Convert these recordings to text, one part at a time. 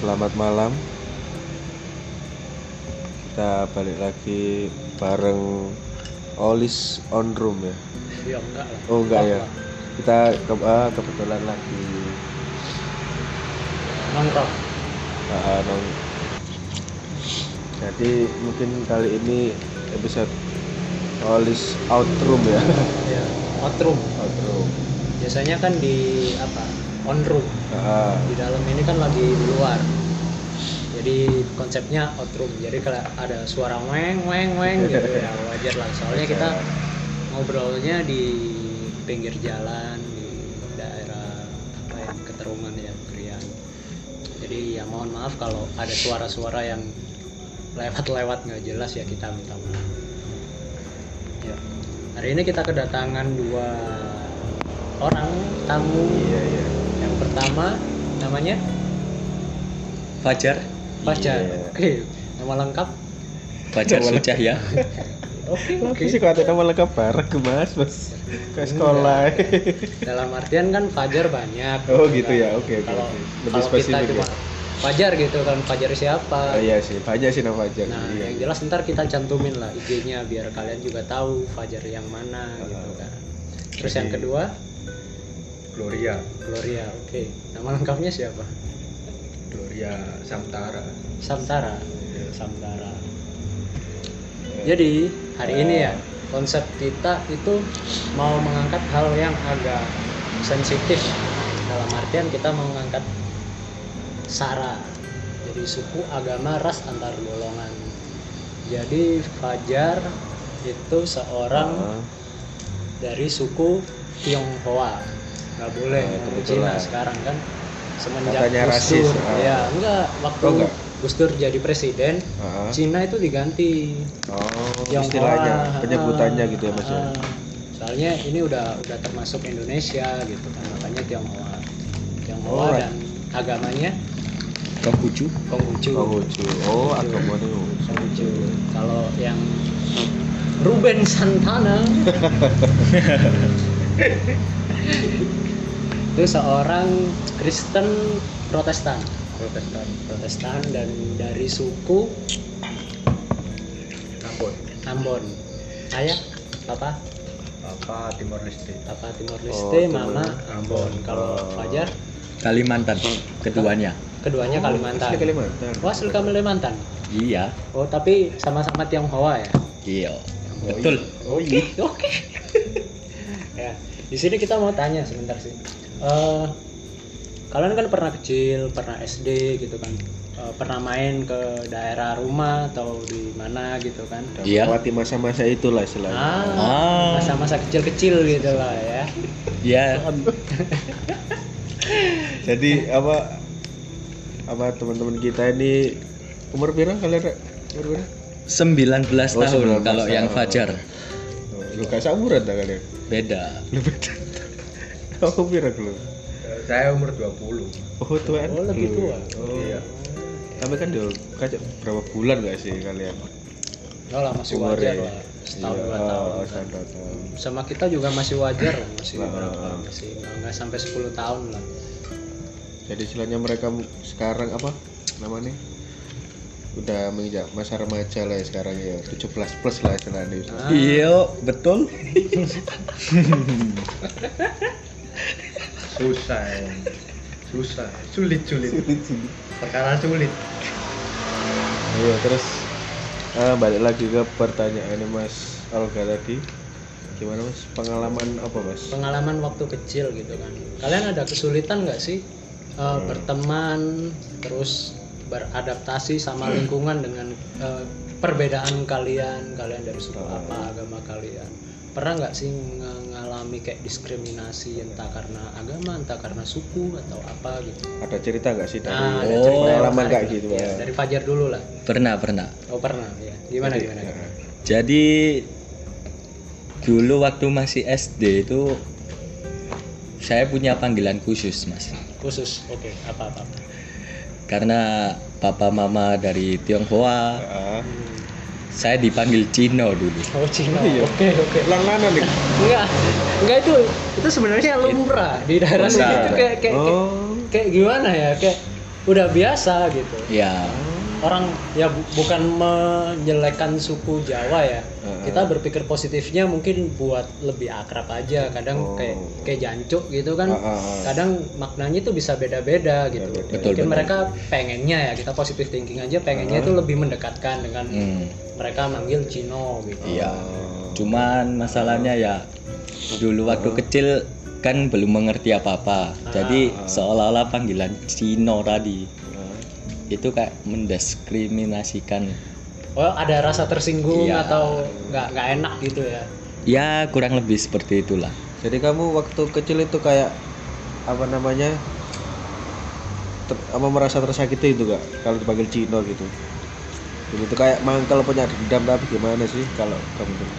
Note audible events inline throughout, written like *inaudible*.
selamat malam. Kita balik lagi bareng Olis on room ya. Ya enggak lah. Oh enggak ya. Kita ke- ah, kebetulan lagi Nongkrong. ah, nong- Jadi mungkin kali ini episode Olis out room ya. Ya. Outroom. out room. Biasanya kan di apa? On room. Ah, Di dalam ini kan lagi di luar. Jadi konsepnya outroom. Jadi kalau ada suara weng weng weng gitu ya *laughs* wajar lah. Soalnya kita ngobrolnya di pinggir jalan di daerah apa ya keterungan ya Krian. Jadi ya mohon maaf kalau ada suara-suara yang lewat-lewat nggak jelas ya kita minta maaf. Ya. Hari ini kita kedatangan dua orang tamu. Iya iya. Yang pertama namanya Fajar Fajar. Iya. Oke, nama lengkap. Fajar Nama Sucahya Oke, Oke oke. sih kalau ada nama lengkap bareng mas mas ke sekolah. Dalam artian kan Fajar banyak. Oh, gitu gitu kan. ya, oke, oke, Kalau oke. Lebih kalau kita spesifik cuma ya. Fajar gitu kan Fajar siapa? Oh, iya sih, Fajar sih nama Fajar. Nah, iya. yang jelas ntar kita cantumin lah IG-nya biar kalian juga tahu Fajar yang mana gitu Ah. kan. Terus yang kedua Gloria Gloria. Oke, nama lengkapnya siapa? Gloria Samtara. Samtara. Samtara. Jadi hari ini ya konsep kita itu mau mengangkat hal yang agak sensitif. Dalam artian kita mau mengangkat sara jadi suku agama ras antar golongan. Jadi Fajar itu seorang Ah, dari suku Tionghoa. Nggak boleh kebetulan. Cina sekarang kan semenjak Katanya Gus rasis, Dur ah. ya enggak waktu Oh, enggak? Gus Dur jadi presiden ah. Cina itu diganti Oh, Tionghoa, istilahnya, ah, penyebutannya gitu ya Mas ya. ah. soalnya ini udah udah termasuk Indonesia gitu kan makanya Tionghoa Tionghoa Alright. dan agamanya Konghucu Konghucu Konghucu. Oh, agamanya Konghucu kalau yang Ruben Santana *laughs* itu seorang Kristen Protestan. Protestan. Protestan dan dari suku Ambon Ambon ayah papa? Apa Timor Leste. Papa Timor Oh, Leste Timor. mama Ambon. Kalau Oh. Fajar? Kalimantan keduanya. Keduanya Kalimantan. Asli Kalimantan. wah asli Kalimantan? Iya. Oh tapi sama-sama Tionghoa ya? Iya. Betul. oke oke *laughs* ya di sini kita mau tanya sebentar sih. Eh, kalian kan pernah kecil pernah SD gitu kan Eh, pernah main ke daerah rumah atau di mana gitu kan Iya. Melewati masa-masa itulah istilahnya. ah Ah. masa-masa kecil-kecil gitu lah ya iya *laughs* Jadi apa apa teman-teman kita ini umur berapa kalian? Umur berapa? 19 Oh, tahun 19 kalau yang tahun. Fajar Oh, lu gak seumuran tak kalian? beda Lu beda. *laughs* Oh, berapa lu? Saya umur 20 Oh, tua. Oh, lebih tua. Oh. Iya. Tapi kan udah kacau berapa bulan gak sih kalian? Enggak lah masih Umur wajar ya? lah setahun Iya, dua oh, tahun tahun. sama kita juga masih wajar lah *clears throat* masih Nah, berapa masih nggak nggak sampai 10 tahun lah Jadi istilahnya mereka sekarang apa namanya? Udah menginjak masa remaja lah ya sekarang ya 17 plus lah istilahnya. Ah. iya betul *laughs* *laughs* susah ya. susah. Sulit sulit. Perkara sulit. Iya terus eh, balik lagi ke pertanyaannya Mas Olga tadi. Gimana Mas? Pengalaman apa Mas? pengalaman waktu kecil gitu kan. Kalian ada kesulitan nggak sih eh, berteman terus beradaptasi sama lingkungan dengan eh, perbedaan kalian? Kalian dari suku apa agama kalian? Pernah nggak sih ng- ngalami kayak diskriminasi entah karena agama entah karena suku atau apa gitu. Ada cerita nggak sih dari Nah, ada Oh, cerita pengalaman kayak gitu Ya, ya? dari Fajar dulu lah. Pernah pernah. Oh pernah. Ya gimana Jadi, gimana, ya. gimana? jadi dulu waktu masih SD itu saya punya panggilan khusus mas. Khusus? Oke apa apa, apa. karena papa mama dari Tionghoa. Ah, saya dipanggil Cino dulu. Oh Cina Oh, iya. oke oke. Lang-langan nih. enggak. Enggak itu itu sebenarnya lumrah di daerah sini itu kayak kayak kayak, Oh. kayak gimana ya? Kayak udah biasa gitu. Ya orang ya bu- bukan menjelekkan suku Jawa ya. Heeh. kita berpikir positifnya mungkin buat lebih akrab aja. Kadang Oh. kayak kayak jancuk gitu kan. Heeh. kadang maknanya itu bisa beda-beda gitu. Beda-beda. Betul, mungkin mereka pengennya ya kita positif thinking aja pengennya itu lebih mendekatkan dengan hmm, mereka manggil Cino gitu. Iya. Cuman masalahnya ya dulu waktu kecil kan belum mengerti apa-apa. Jadi seolah-olah panggilan Cino tadi itu kayak mendiskriminasikan oh ada rasa tersinggung Iya. atau nggak nggak enak gitu ya ya kurang lebih seperti itulah Jadi kamu waktu kecil itu kayak apa namanya? ter- apa merasa tersakiti itu gak kalau dipanggil Cino gitu? Jadi itu kayak mangkel punya dendam tapi gimana sih kalau kamu tuh?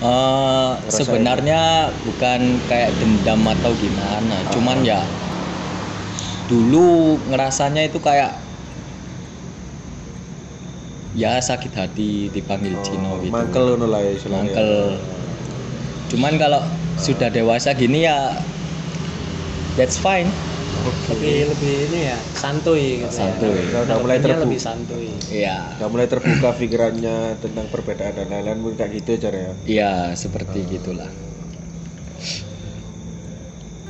Eh, Ngerasain. sebenarnya bukan kayak dendam atau gimana, cuman ya dulu ngerasanya itu kayak ya sakit hati dipanggil Cino gitu. Mangkel ngono lah ya istilahnya. Mangkel. Cuman kalau sudah dewasa gini ya that's fine. lebih lebih ini ya santuy gitu Santuy. ya Udah mulai Nanggepinnya terbu- lebih santuy Iya. Udah mulai terbuka pikirannya tentang perbedaan dan lain-lain mungkin kayak gitu cara ya. Iya, seperti gitulah.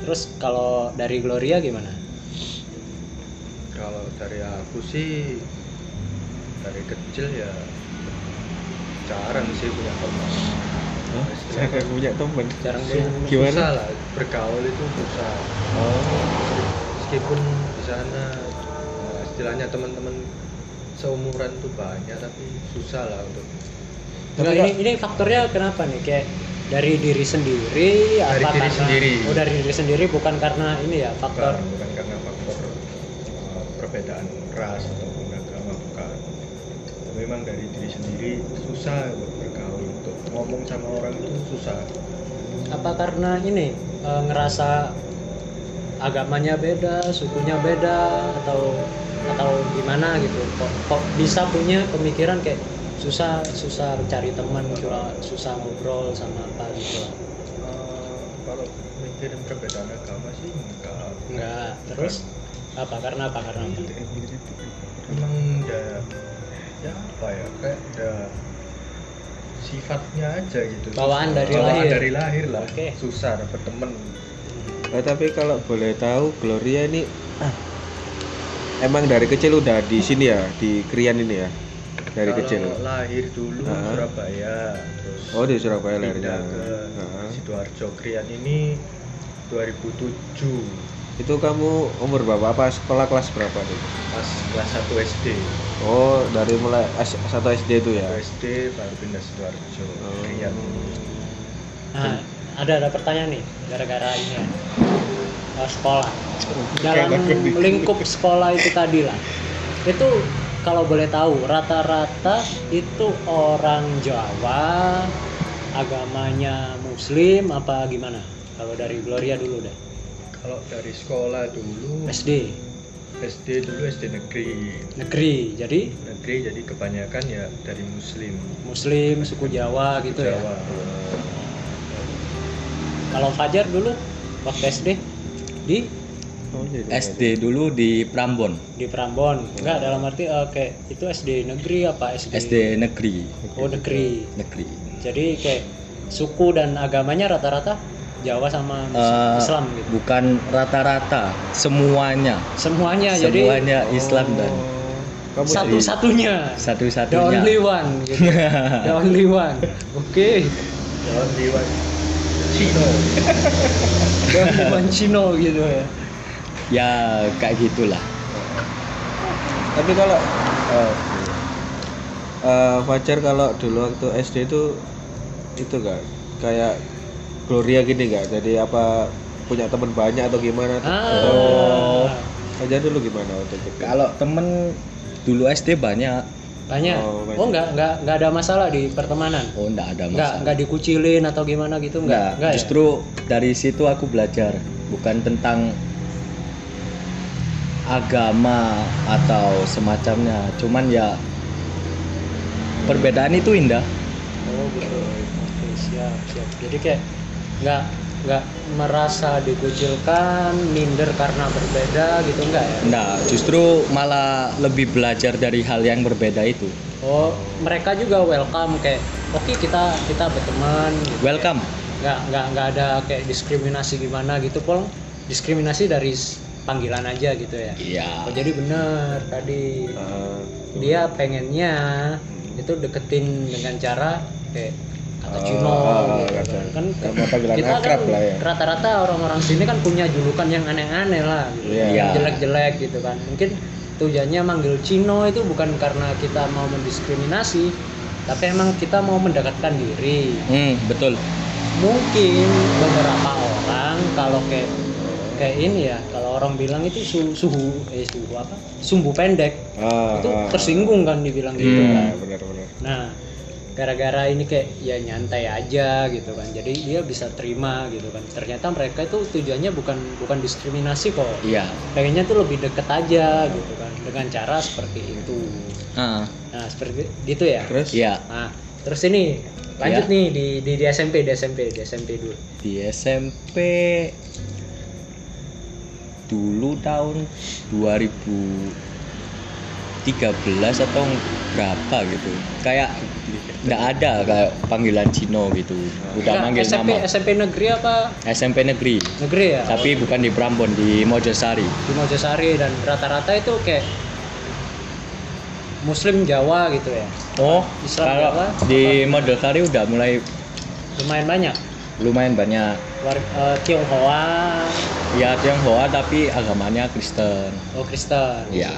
terus kalau dari Gloria gimana kalau dari aku sih dari kecil ya jarang sih punya teman Saya punya temen. jarang Sih, Gimana? susah lah bergaul itu susah meskipun di sana eh, istilahnya teman-teman seumuran tuh banyak tapi susah lah untuk Enggak, ini ini faktornya kenapa nih kayak dari diri sendiri Dari apa diri karena sendiri. oh dari diri sendiri bukan karena ini ya bukan, faktor bukan karena faktor eh, perbedaan ras bukan memang dari diri sendiri susah untuk bergaul untuk ngomong sama orang itu susah apa karena ini eh, ngerasa agamanya beda sukunya beda atau atau gimana gitu kok, kok bisa punya pemikiran kayak susah susah cari teman curhat, susah ngobrol sama apa gitu Eh, kalau mikirin perbedaan agama sih enggak enggak terus apa karena apa karena apa emang udah ya apa ya kayak udah sifatnya aja gitu Bawaan Susah. dari Bawaan lahir. dari lahir lah Oke. susah dapet temen Eh, tapi kalau boleh tahu Gloria ini ah, emang dari kecil udah di sini ya di Krian ini ya dari Kalau kecil. lahir dulu Ah. Surabaya terus Oh di Surabaya lahirnya. ke Ah. sidoarjo Krian ini 2007 Itu kamu umur berapa? Apa sekolah kelas berapa tuh? pas kelas 1 SD Oh dari mulai S- satu SD itu ya. 1 SD baru pindah sidoarjo. Oh. Krian nah ada ada pertanyaan nih gara-gara ini ya. Eh, sekolah. *laughs* Dalam lingkup sekolah itu tadi lah. Itu kalau boleh tahu rata-rata itu orang Jawa agamanya Muslim apa gimana? Kalau dari Gloria dulu deh kalau dari sekolah dulu SD SD dulu SD negeri. Negeri jadi? Negeri jadi kebanyakan ya dari muslim. Muslim suku Jawa gitu ya? Jawa. Kalau Fajar dulu waktu SD di? Oh, iya, iya. SD dulu di Prambon, di Prambon. Enggak dalam arti eh, kayak itu SD negeri apa SD SD negeri, oh negeri. Negeri. jadi kayak suku dan agamanya rata-rata Jawa sama Eh, Islam gitu. Bukan rata-rata, semuanya, semuanya Ya, jadi semuanya Islam dan Kamu dari- satu-satunya. The satu-satunya. only one gitu. *laughs* The only one. Oke. Jawa Dewa Cino the only one Cino *laughs* gitu ya. Ya kayak gitulah. Tapi kalau eh, eh, Fajar kalau dulu waktu SD itu itu gak kayak Gloria gini gak? Jadi apa punya teman banyak atau gimana? ah Fajar dulu gimana waktu itu? Kalau temen dulu SD banyak, banyak Oh, banyak. oh nggak nggak nggak ada masalah di pertemanan oh enggak ada nggak masalah. nggak dikucilin atau gimana gitu Enggak, nggak nggak ya? justru dari situ aku belajar bukan tentang agama atau semacamnya, cuman ya perbedaan itu indah. Oh gitu. Oke siap siap. Jadi kayak nggak nggak merasa dikucilkan minder karena berbeda gitu enggak ya Nah, justru malah lebih belajar dari hal yang berbeda itu. oh mereka juga welcome kayak oke kita kita berteman gitu. Welcome. nggak nggak nggak ada kayak diskriminasi gimana gitu pol diskriminasi dari panggilan aja gitu ya Iya. oh, jadi bener tadi Ah, dia pengennya itu deketin dengan cara kayak kata Oh, Cino oh, gitu kata- kan. panggilan kita akrab kan lah ya. rata-rata orang-orang sini kan punya julukan yang aneh-aneh lah gitu. Yang Iya. jelek-jelek gitu kan mungkin tujuannya manggil Cino itu bukan karena kita mau mendiskriminasi tapi emang kita mau mendekatkan diri Hmm, betul. mungkin beberapa orang kalau kayak kayak ini ya kalau orang bilang itu su- suhu eh suhu apa sumbu pendek ah, itu ah. tersinggung kan dibilang gitu Hmm. kan Iya, benar-benar. nah gara-gara ini kayak ya nyantai aja gitu kan jadi dia bisa terima gitu kan ternyata mereka itu tujuannya bukan bukan diskriminasi kok Iya. pengennya tuh lebih deket aja gitu kan dengan cara seperti itu Ah, nah seperti gitu ya Terus? iya. nah terus ini lanjut Ya. nih di, di di SMP di SMP di SMP dulu Di SMP dulu tahun 2013 atau berapa gitu. Kayak nggak ada kayak panggilan Cino gitu. Udah Enggak, manggil SMP nama. SMP negeri apa SMP negeri. negeri ya Tapi bukan di Prambon, di Mojosari. di Mojosari dan rata-rata itu kayak Muslim Jawa gitu ya Oh, Islam kalau Jawa, di Mojosari udah mulai lumayan banyak lumayan banyak. War- eh, Tionghoa Ya Tionghoa tapi agamanya Kristen. oh Kristen Ya.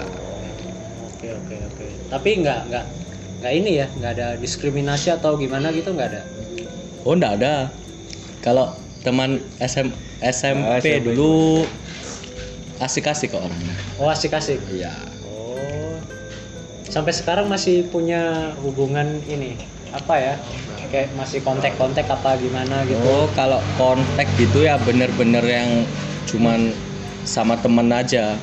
oke oke oke tapi nggak nggak nggak ini ya nggak ada diskriminasi atau gimana gitu nggak ada Oh, enggak ada. Kalau teman SM, SMP, Ah, SMP. dulu asik-asik kok orangnya. oh asik-asik Iya. oh sampai sekarang masih punya hubungan ini apa ya kayak masih kontak-kontak apa gimana gitu Oh, kalau kontak gitu ya bener-bener yang cuman sama temen aja.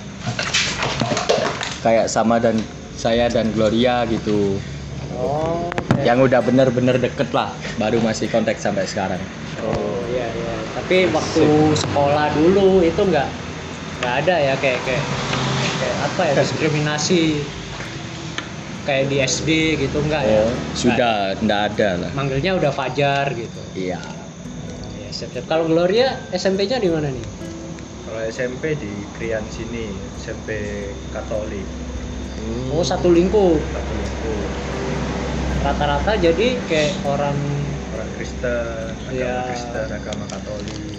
Kayak sama dan saya dan Gloria gitu. Oh kayak- Yang udah bener-bener deket lah, baru masih kontak sampai sekarang. Oh iya iya. Tapi waktu sekolah dulu itu nggak nggak ada ya kayak kayak kayak apa ya diskriminasi kayak di SD gitu nggak ya? Oh, sudah enggak ada lah. Manggilnya udah Fajar gitu. Iya. Ya, siap, siap. Kalau Gloria SMP-nya di mana nih? Kalau SMP di Krian sini, SMP Katolik. Hmm. Oh satu lingkup. Satu lingkup. Rata-rata jadi kayak orang Orang Kristen, agama Iya. Kristen, agama Katolik.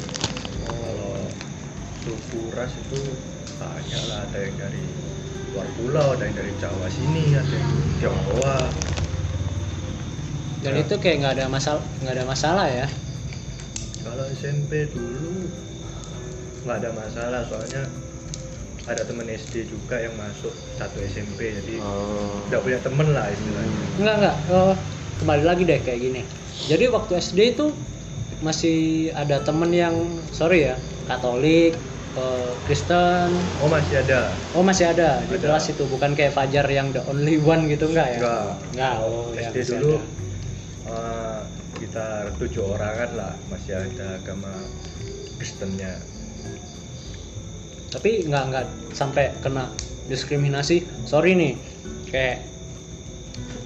Kalau suku ras itu banyak lah, ada yang dari luar pulau, ada yang dari Jawa sini, ada yang Tionghoa. dan Ya. itu kayak nggak ada masalah nggak ada masalah ya. Kalau SMP dulu nggak ada masalah, soalnya ada temen SD juga yang masuk satu SMP, jadi Oh. nggak punya temen lah istilahnya. Enggak enggak. Oh, kembali lagi deh kayak gini. Jadi waktu SD itu masih ada temen yang sorry ya Katolik, eh, Kristen. Oh masih ada? Oh masih ada di Ada. kelas itu bukan kayak Fajar yang the only one gitu enggak ya? Enggak. Enggak. Oh ya. SD masih dulu ada. eh, sekitar tujuh orangan lah masih ada agama Kristennya. Tapi enggak enggak sampai kena diskriminasi. Sorry nih. Kayak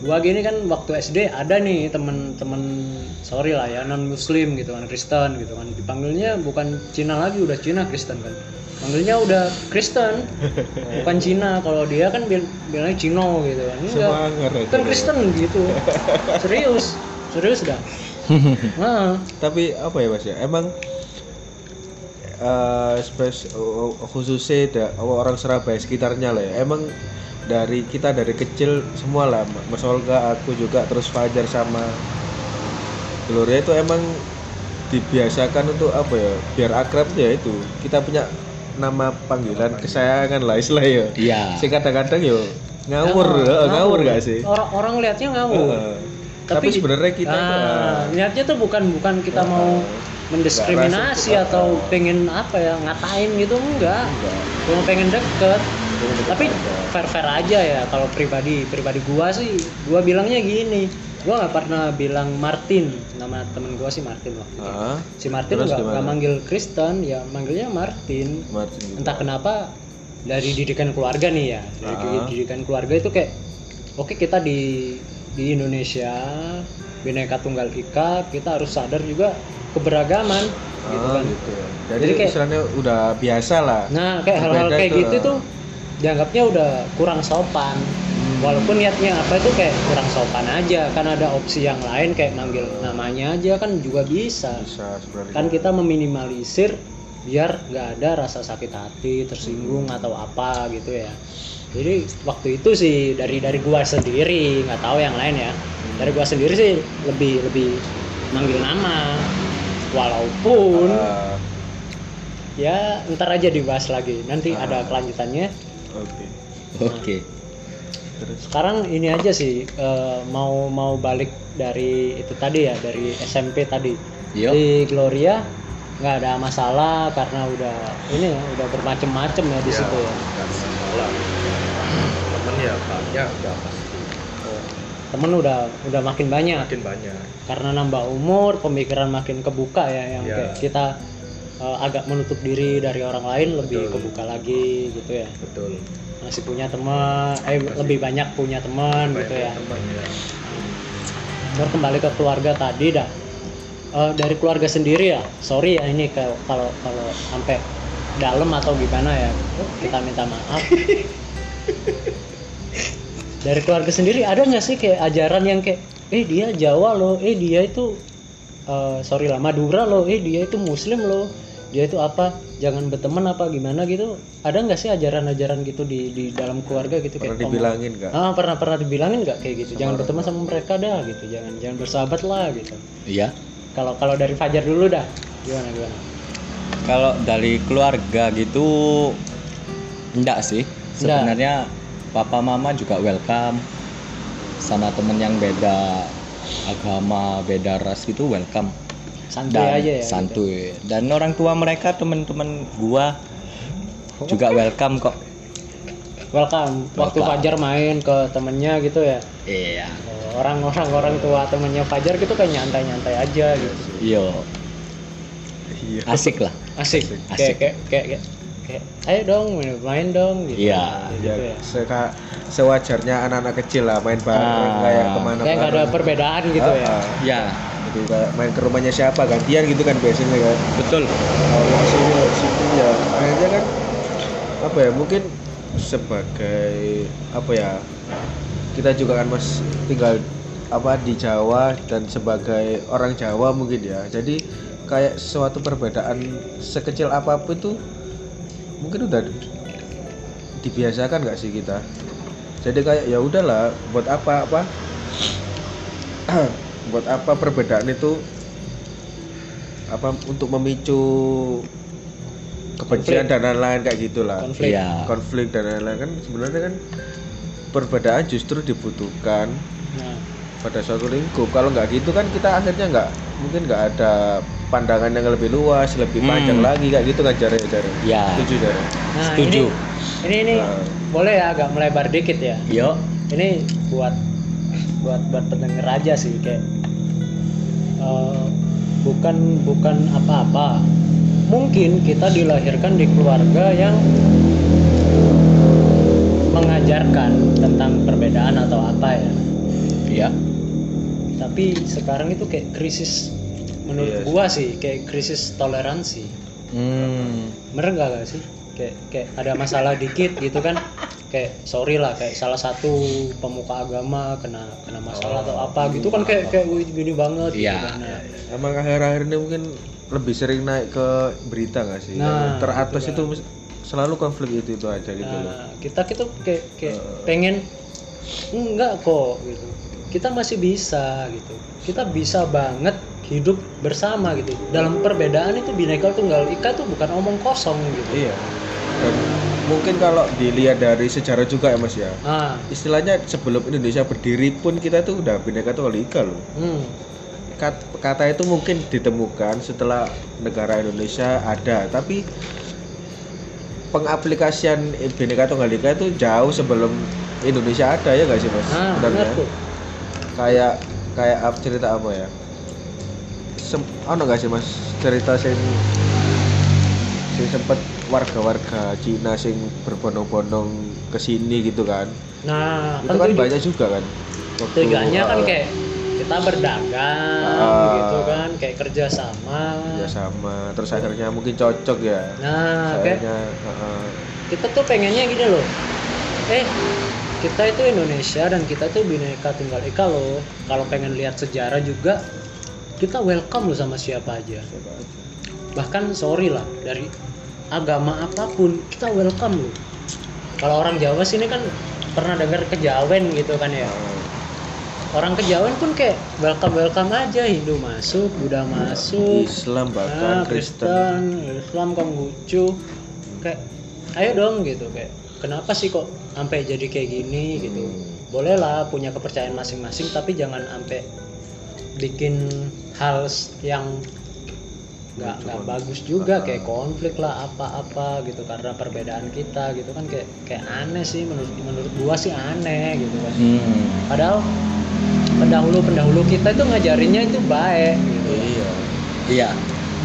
gua gini kan waktu SD ada nih temen-temen sorry lah ya non muslim gitu kan Kristen gitu kan dipanggilnya bukan Cina lagi udah Cina Kristen kan panggilnya udah Kristen *laughs* bukan Cina kalau dia kan bil bilangnya Cino gitu kan enggak kan. Kristen gitu *laughs* serius serius dah *laughs* nah, Tapi apa ya Mas ya? Emang eh spes oh, khususnya da- orang Surabaya sekitarnya lah ya. Emang dari kita dari kecil semua lah Mas Olga, aku juga terus Fajar sama Gloria itu emang dibiasakan untuk apa ya? Biar akrab ya itu. Kita punya nama panggilan kesayangan lah istilah ya. Iya. Sing kadang-kadang yo ngawur, Ngawur, eh, ngawur gak sih? orang orang lihatnya ngawur Heeh. Tapi, sebenarnya kita nah, ah, niatnya tuh bukan bukan kita mau mendiskriminasi Nggak rasa- atau pengen apa ya ngatain gitu enggak. Enggak. cuma pengen deket. Tapi Enggak. fair fair aja ya kalau pribadi pribadi gua sih gua bilangnya gini. Gua nggak pernah bilang Martin nama temen gua sih Martin waktu itu. Ah, si Martin nggak manggil Kristen ya manggilnya Martin. Martin gitu. entah kenapa dari didikan keluarga nih ya. Dari Ah. didikan keluarga itu kayak oke kita di di Indonesia bineka tunggal ika kita harus sadar juga keberagaman gitu Ah, kan gitu. ya. Jadi, Jadi kayak- istilahnya udah biasa lah. nah kayak hal-hal kayak itu, gitu tuh dianggapnya udah kurang sopan Hmm. walaupun niatnya apa itu kayak kurang sopan aja kan ada opsi yang lain kayak manggil namanya aja kan juga bisa bisa kan kita meminimalisir biar nggak ada rasa sakit hati tersinggung atau apa gitu ya jadi waktu itu sih dari dari gua sendiri nggak tahu yang lain ya dari gua sendiri sih lebih lebih manggil nama walaupun Ah, ya ntar aja dibahas lagi. Nanti Ah. ada kelanjutannya. Oke. Oke. Terus? Sekarang ini aja sih eh, mau mau balik dari itu tadi ya dari SMP tadi. Yo. di Gloria nggak ada masalah karena udah ini ya udah bermacam-macam ya di situ ya. nggak masalah. Temen ya banyak udah pasti temen udah udah makin banyak. Makin banyak. Karena nambah umur pemikiran makin kebuka ya yang Ya. kayak kita eh, agak menutup diri dari orang lain lebih Betul. kebuka lagi gitu ya. Betul. Masih punya teman eh lebih banyak punya teman gitu ya. teman ya. Terus kembali ke keluarga tadi dah. Eh, dari keluarga sendiri ya sorry ya ini kalau kalau sampai dalam atau gimana ya kita minta maaf *laughs* dari keluarga sendiri ada nggak sih kayak ajaran yang kayak eh dia Jawa loh eh dia itu eh, sorry lah Madura loh eh dia itu Muslim loh dia itu apa jangan berteman apa gimana gitu? Ada nggak sih ajaran-ajaran gitu di di dalam keluarga gitu pernah kayak dibilangin nggak? Ah pernah pernah dibilangin nggak kayak gitu? Jangan berteman sama mereka dah gitu. Jangan jangan bersahabat lah gitu. Iya. kalau kalau dari Fajar dulu dah gimana gimana? Kalau dari keluarga gitu enggak sih. Sebenarnya papa mama juga welcome sama temen yang beda agama, beda ras gitu welcome. santuy Dan aja ya gitu. santuy. Dan orang tua mereka temen-temen gua juga welcome kok. welcome waktu Welcome. Fajar main ke temennya gitu ya Iya. Orang-orang orang tua temennya Fajar gitu kayak nyantai-nyantai aja gitu Yo, Iya. asik lah. asik, Asik. Kayak, kayak kayak kayak kayak ayo dong main, main dong gitu Iya. gitu Ya, ya seka- sewajarnya anak-anak kecil lah main bareng Ah. kayak ke mana kayak nggak ada perbedaan gitu ya Ya, Jadi kayak main ke rumahnya siapa gantian gitu kan biasanya kan. betul. Kalau sini situ ya akhirnya kan apa ya mungkin sebagai apa ya kita juga kan mas tinggal apa di Jawa dan sebagai orang Jawa mungkin ya jadi kayak suatu perbedaan sekecil apa pun tuh mungkin udah dibiasakan nggak sih kita? Jadi kayak ya udahlah buat apa apa? *clears throat* Buat apa perbedaan itu? Apa untuk memicu kebencian dan lain-lain kayak gitulah. Konflik. Iya. konflik dan lain-lain kan sebenarnya kan perbedaan justru dibutuhkan nah. pada suatu lingkup. Kalau nggak gitu kan kita akhirnya nggak mungkin nggak ada pandangan yang lebih luas lebih Hmm. panjang lagi kayak gitu kan jare jare Ya. setuju jare Nah, Setuju. Ini ini, ini Nah. boleh ya agak melebar dikit ya. Yo, Ini buat buat buat pendengar aja sih kayak eh, bukan bukan apa-apa. Mungkin kita dilahirkan di keluarga yang mengajarkan tentang perbedaan atau apa ya. ya. Tapi sekarang itu kayak krisis menurut Iya gua sih kayak krisis toleransi. Hmm. bener nggak gak sih kayak kayak ada masalah dikit gitu kan kayak sorry lah kayak salah satu pemuka agama kena kena masalah atau apa gitu kan kayak kayak gini banget gitu Iya. kan. Nah, emang akhir-akhir ini mungkin lebih sering naik ke berita nggak sih Nah, teratas gitu itu mis- selalu konflik itu itu aja gitu loh nah, kita kita kayak kayak Eh. pengen enggak kok gitu kita masih bisa gitu kita bisa banget hidup bersama gitu. Dalam perbedaan itu bineka tunggal ika tuh bukan omong kosong gitu. Iya. Dan mungkin kalau dilihat dari sejarah juga ya mas ya. Ah. Istilahnya sebelum Indonesia berdiri pun kita tuh udah bineka tunggal ika loh. Hmm, Kat- kata itu mungkin ditemukan setelah negara Indonesia ada. Tapi pengaplikasian bineka tunggal ika itu jauh sebelum Indonesia ada ya nggak sih mas? Ah benar tuh. Kayak kayak apa cerita apa ya? Sem ono gak sih mas? Cerita sing sing sempet warga-warga Cina sing berbondong-bondong ke sini gitu kan? Nah itu kan tuju- banyak juga kan? Waktu, tujuannya kan kayak kita berdagang Ah. gitu kan kayak kerja sama ya sama terus akhirnya mungkin cocok ya? Nah kayak akhirnya uh, kita tuh pengennya gini loh. Eh kita itu Indonesia dan kita tuh bineka tunggal ika loh. Kalau pengen lihat sejarah juga kita welcome loh sama siapa aja. Bahkan sorry lah dari agama apa pun kita welcome loh. Kalau orang Jawa sini kan pernah dengar kejawen gitu kan ya. Orang kejawen pun kayak welcome welcome aja Hindu masuk Buddha masuk Islam Nah, bahkan Kristen Islam Konghucu kayak ayo dong gitu kayak kenapa sih kok sampai jadi kayak gini gitu? Hmm. bolehlah punya kepercayaan masing-masing tapi jangan sampai bikin hal yang nggak nggak bagus juga kayak konflik lah apa-apa gitu karena perbedaan kita gitu kan kayak kayak aneh sih menurut menurut gua sih aneh gitu kan. Hmm. padahal pendahulu pendahulu kita itu ngajarinnya itu baik gitu. Iya. Iya,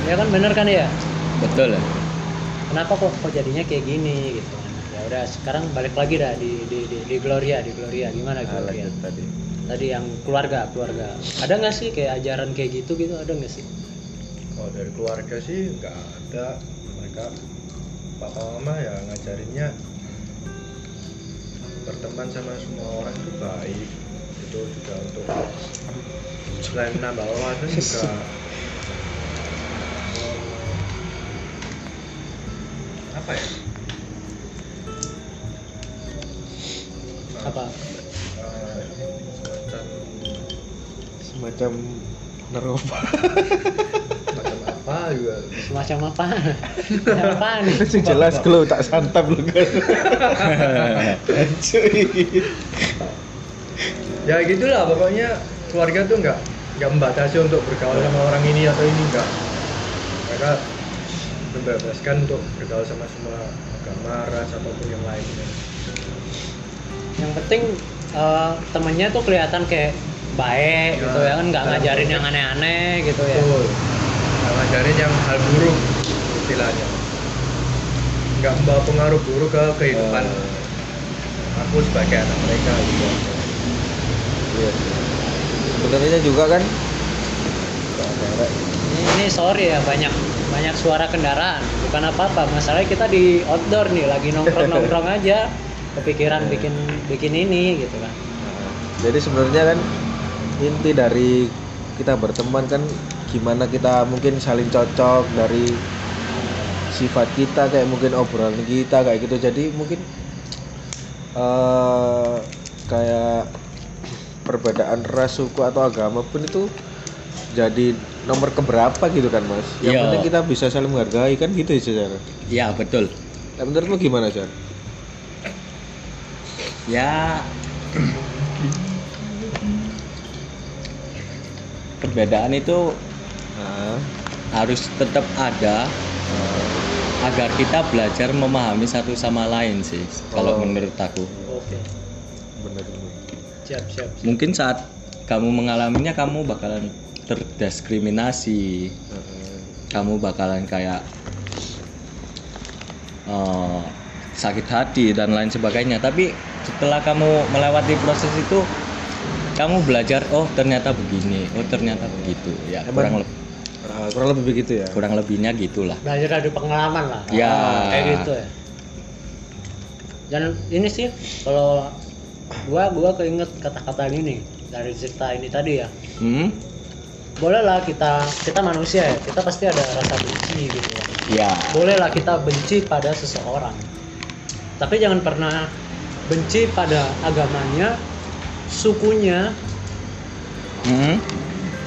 ya kan bener kan ya? Betul. kenapa kok kok jadinya kayak gini gitu udah sekarang balik lagi dah di di di, di Gloria di Gloria. Gimana Ah, Gloria? lanjut tadi. Tadi yang keluarga keluarga. Ada nggak sih kayak ajaran kayak gitu gitu? Ada nggak sih? Kalau dari keluarga sih nggak ada. Mereka papa mama ya ngajarinnya berteman sama semua orang itu baik. Itu juga untuk selain menambah wawasan juga. *laughs* Apa ya apa? Eh, semacam semacam nerova macam apa juga? Semacam apa? Apa nih? Jelas kalau tak santap lu kan. Ya gitulah. Pokoknya keluarga tuh nggak nggak membatasi untuk bergaul sama orang ini atau ini enggak mereka membebaskan untuk bergaul sama semua agama ras ataupun yang lainnya yang penting eh, temennya tuh kelihatan kayak baik Ya, gitu ya kan nggak dalam ngajarin yang aneh-aneh gitu ya. Betul. Nggak ngajarin yang hal buruk istilahnya. Nggak membawa pengaruh buruk ke kehidupan aku sebagai anak mereka gitu. Iya. sebenarnya juga kan? Ini, ini sorry ya banyak banyak suara kendaraan. Bukan apa-apa masalahnya kita di outdoor nih lagi nongkrong nongkrong *laughs* aja kepikiran bikin bikin ini gitu kan jadi sebenarnya kan inti dari kita berteman kan gimana kita mungkin saling cocok dari sifat kita kayak mungkin obrolan kita kayak gitu jadi mungkin eh kayak perbedaan ras suku atau agama pun itu jadi nomor keberapa gitu kan mas yang Iya. penting kita bisa saling menghargai kan gitu ya secara Iya, betul. nah, menurutmu gimana Jan? Ya. Perbedaan itu Nah, harus tetap ada agar kita belajar memahami satu sama lain sih kalau Oh. menurut aku. Oke. Bener siap siap. Mungkin saat kamu mengalaminya kamu bakalan terdiskriminasi. Heeh. kamu bakalan kayak eh, sakit hati dan lain sebagainya. Tapi setelah kamu melewati proses itu kamu belajar oh ternyata begini oh ternyata begitu. Ya Emang- kurang lebih. Ah, kurang lebih begitu ya? Kurang lebihnya gitulah. Belajar dari pengalaman lah. Ya. kayak gitu ya. Dan ini sih kalau gua gua keinget kata-kata ini dari cerita ini tadi ya. Hmm? bolehlah kita kita manusia ya kita pasti ada rasa benci gitu ya. Ya. Bolehlah kita benci pada seseorang. Tapi jangan pernah benci pada agamanya sukunya Hmm?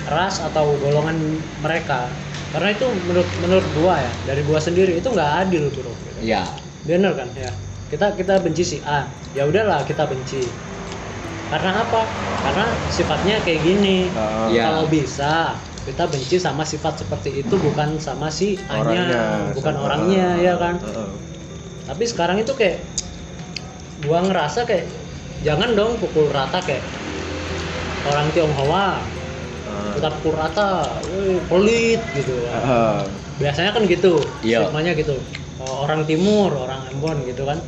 ras atau golongan mereka. Karena itu menurut menurut gua ya dari gua sendiri itu nggak adil bro ya bener kan? Ya. Kita kita benci si A. Ya udahlah kita benci. Karena apa? Karena sifatnya kayak gini. Ah, Ya. kalau bisa kita benci sama sifat seperti itu bukan sama si A nya orangnya bukan sama- orangnya ya kan? Heeh. tapi sekarang itu kayak gua ngerasa kayak jangan dong pukul rata kayak orang Tionghoa Ah. kita pukul rata, wih, pelit gitu. Ah, Biasanya kan gitu, Iya. stigmanya gitu. Oh, orang timur, orang Ambon gitu kan.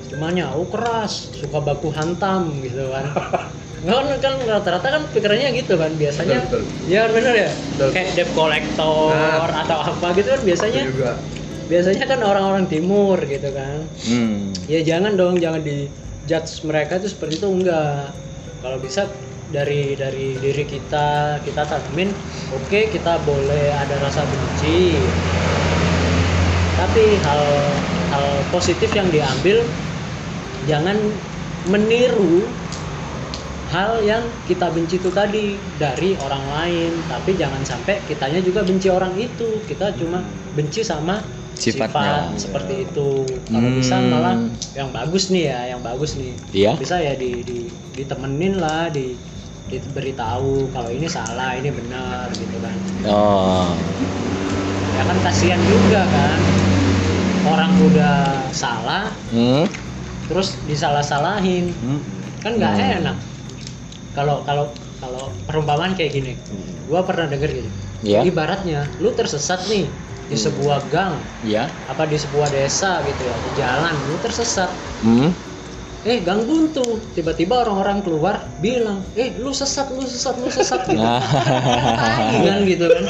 Stigmanya, oh keras, suka baku hantam gitu kan. *laughs* Nggak kan, kan rata-rata kan pikirannya gitu kan biasanya. Betul, betul. Ya bener ya. Betul. Kayak debt collector Nah. atau apa gitu kan biasanya. Juga Biasanya kan orang-orang timur gitu kan. Hmm. Ya jangan dong, jangan di judge mereka itu seperti itu enggak. Kalau bisa dari dari diri kita kita tanamin, oke kita boleh ada rasa benci. Tapi hal hal positif yang diambil jangan meniru hal yang kita benci itu tadi dari orang lain tapi jangan sampai kitanya juga benci orang itu kita cuma benci sama Sifatnya. sifat seperti itu kalau bisa Hmm. malah yang bagus nih ya yang bagus nih Iya. bisa ya di, di ditemenin lah di diberitahu kalau ini salah ini benar gitu kan Oh. ya kan kasihan juga kan orang udah salah Hmm. terus disalah-salahin hmm. kan nggak Hmm. enak kalau kalau kalau perumpamaan kayak gini gua pernah denger gini Ya. ibaratnya lu tersesat nih di sebuah gang. Ya. apa di sebuah desa gitu ya di jalan lu tersesat. Hmm. eh gang buntu. Tiba-tiba orang-orang keluar bilang eh lu sesat lu sesat lu sesat gitu. Nah. tai. Kan gitu kan.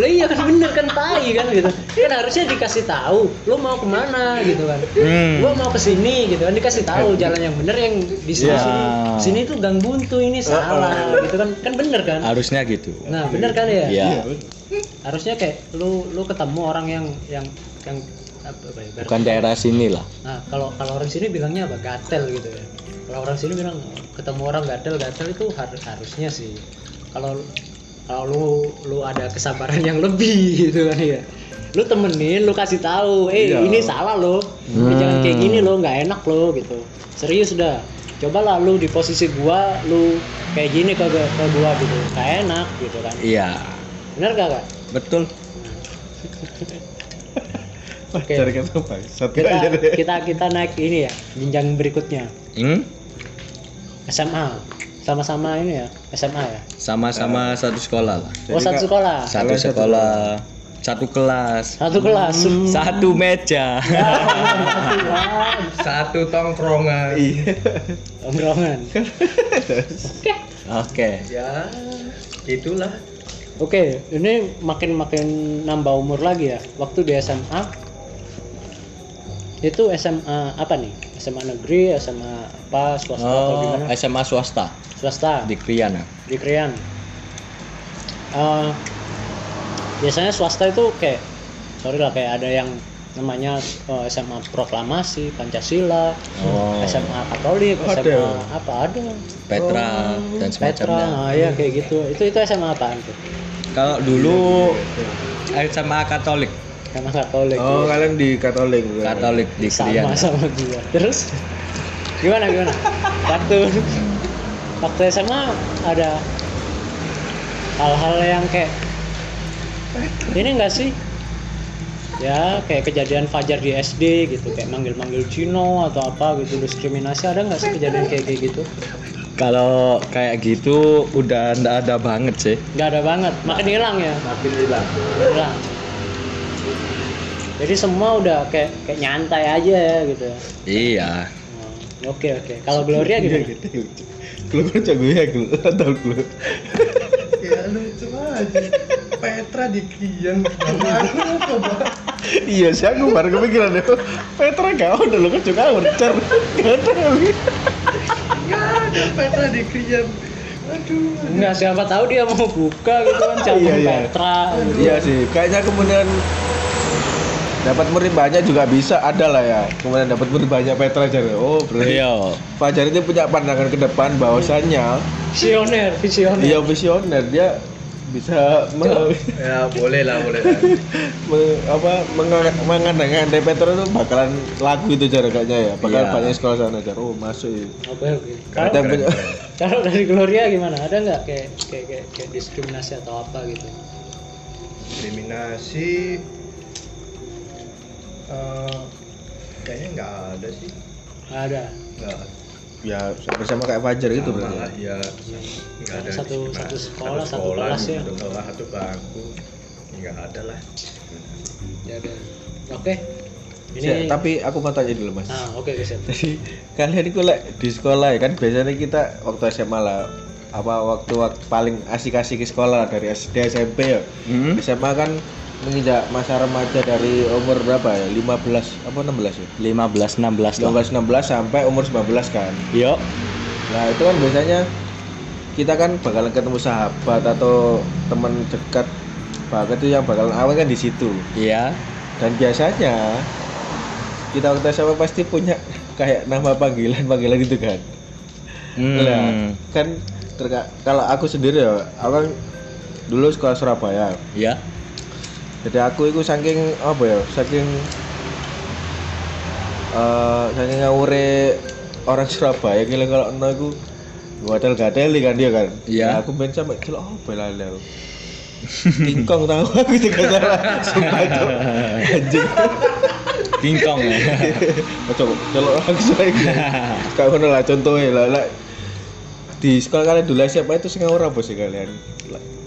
Lah iya kan bener kan tai kan gitu. Kan harusnya dikasih tahu lu mau ke mana? gitu kan. Hmm. gua mau ke sini gitu kan. Dikasih tahu jalan yang bener yang di sini Ya. sini. Tuh gang buntu ini salah gitu kan. Kan bener kan. Harusnya gitu. nah bener kan ya? Ya. Harusnya kayak lu lu ketemu orang yang yang yang apa, ya, Bukan daerah sini lah. nah kalau kalau orang sini bilangnya apa? Gatel gitu ya. Kalau orang sini bilang ketemu orang gatel gatel itu har- harusnya sih. Kalau kalau lu lu ada kesabaran yang lebih *laughs* gitu kan ya. Lu temenin lu kasih tahu eh Iya. ini salah lo Hmm. jangan kayak gini lo nggak enak lo gitu. Serius dah. Coba lah lu di posisi gua lu kayak gini ke, ke gua gitu. Gak enak gitu kan. Iya. bener gak kak Betul. *laughs* Oke. Cari kata apa? Satu kita aja deh. kita kita naik ini ya jenjang berikutnya Hmm? SMA sama-sama ini ya SMA ya Sama-sama satu sekolah lah. oh Jadi, satu Kak, sekolah Satu sekolah, satu kelas, satu kelas satu meja. *laughs* satu tongkrongan. Iya. tongkrongan *laughs* Oke. Ya, itulah. Oke ini makin makin nambah umur lagi ya. Waktu di SMA itu SMA apa nih? SMA negeri SMA apa swasta atau Oh, gimana? SMA swasta. Swasta. Di Kriana. di Krian. Eh, biasanya swasta itu kayak sorry lah kayak ada yang namanya eh, SMA proklamasi Pancasila Oh. SMA Katolik Ada. SMA apa ada Petra dan Petra semacamnya. nah, ya kayak gitu itu itu SMA apaan tuh Kalau dulu SMA Katolik, SMA Katolik Oh, kalian di Katolik. Katolik di sama Kriana. sama gua terus gimana gimana waktu waktu SMA ada hal-hal yang kayak ini enggak sih ya kayak kejadian Fajar di SD gitu kayak manggil-manggil Cino atau apa gitu diskriminasi ada nggak sih kejadian kayak kayak gitu Kalau kayak gitu udah ndak ada banget sih. nggak ada banget makin hilang ya Makin hilang. hilang jadi semua udah kayak kayak nyantai aja ya gitu Iya. Oh, oke oke kalau Gloria gimana Kalau kan jago ya, gue tahu gue. Ya lucu aja. Petra di coba? *laughs* Iya sih aku baru kepikiran deh. Petra gak ada lo kan juga urcer. Gak ada lagi. Enggak ada Petra di Krian. Aduh. Enggak siapa tahu dia mau buka gitu kan cabang Iya, iya. Petra gitu. Iya sih, kayaknya kemudian dapat murid banyak juga bisa ada lah ya. Kemudian dapat murid banyak Petra aja. Oh, berarti Iya. Fajar itu punya pandangan ke depan bahwasannya visioner visioner dia visioner dia bisa me- Ya boleh lah, boleh lah. *laughs* me- apa mengangan mengandang Petra itu bakalan lagu itu cara kayaknya ya. Bakal Iya. banyak sekolah sana jar. Oh, masuk ya. oke oke kalau punya *laughs* kalau dari Gloria gimana ada nggak kayak, kayak kayak kayak diskriminasi atau apa gitu Diskriminasi eh, kayaknya nggak ada sih. nggak ada Nggak. Ya bersama kayak Fajar gitu Sama berarti lah, ya nggak ada Satu- satu sekolah, satu kelas ya. satu kelas satu bangku nggak ada lah Ya udah. Oke. Ini Ya, tapi aku mau tanya dulu mas Ah, oke guys. *laughs* Jadi kalian itu lek di sekolah ya kan biasanya kita waktu SMA lah apa waktu, waktu paling asik-asik di sekolah dari SD SMP ya Hmm? SMA kan menginjak masa remaja dari umur berapa ya? 15 apa 16 ya? 15 16 lah. 15 16 sampai umur 19 kan? Yuk. Nah itu kan biasanya kita kan bakalan ketemu sahabat atau teman dekat banget itu yang bakalan awal kan di situ. Iya. Dan biasanya kita waktu SMA pasti punya *laughs* kayak nama panggilan panggilan gitu kan? Hmm. kan terka- kalau aku sendiri ya aku kan dulu sekolah Surabaya. Ya jadi aku itu saking apa ya saking eh saking ngawure orang Surabaya gila kalau no aku gadel gadeli kan dia kan. Iya. Aku main sampai kilo oh bela aku tingkong tahu aku juga salah. Sumpah itu anjing. Bingkong ya. Coba kalau langsung lagi kayak ngono lah contohnya lah lah di sekolah kalian dulu siapa itu sing apa sih kalian?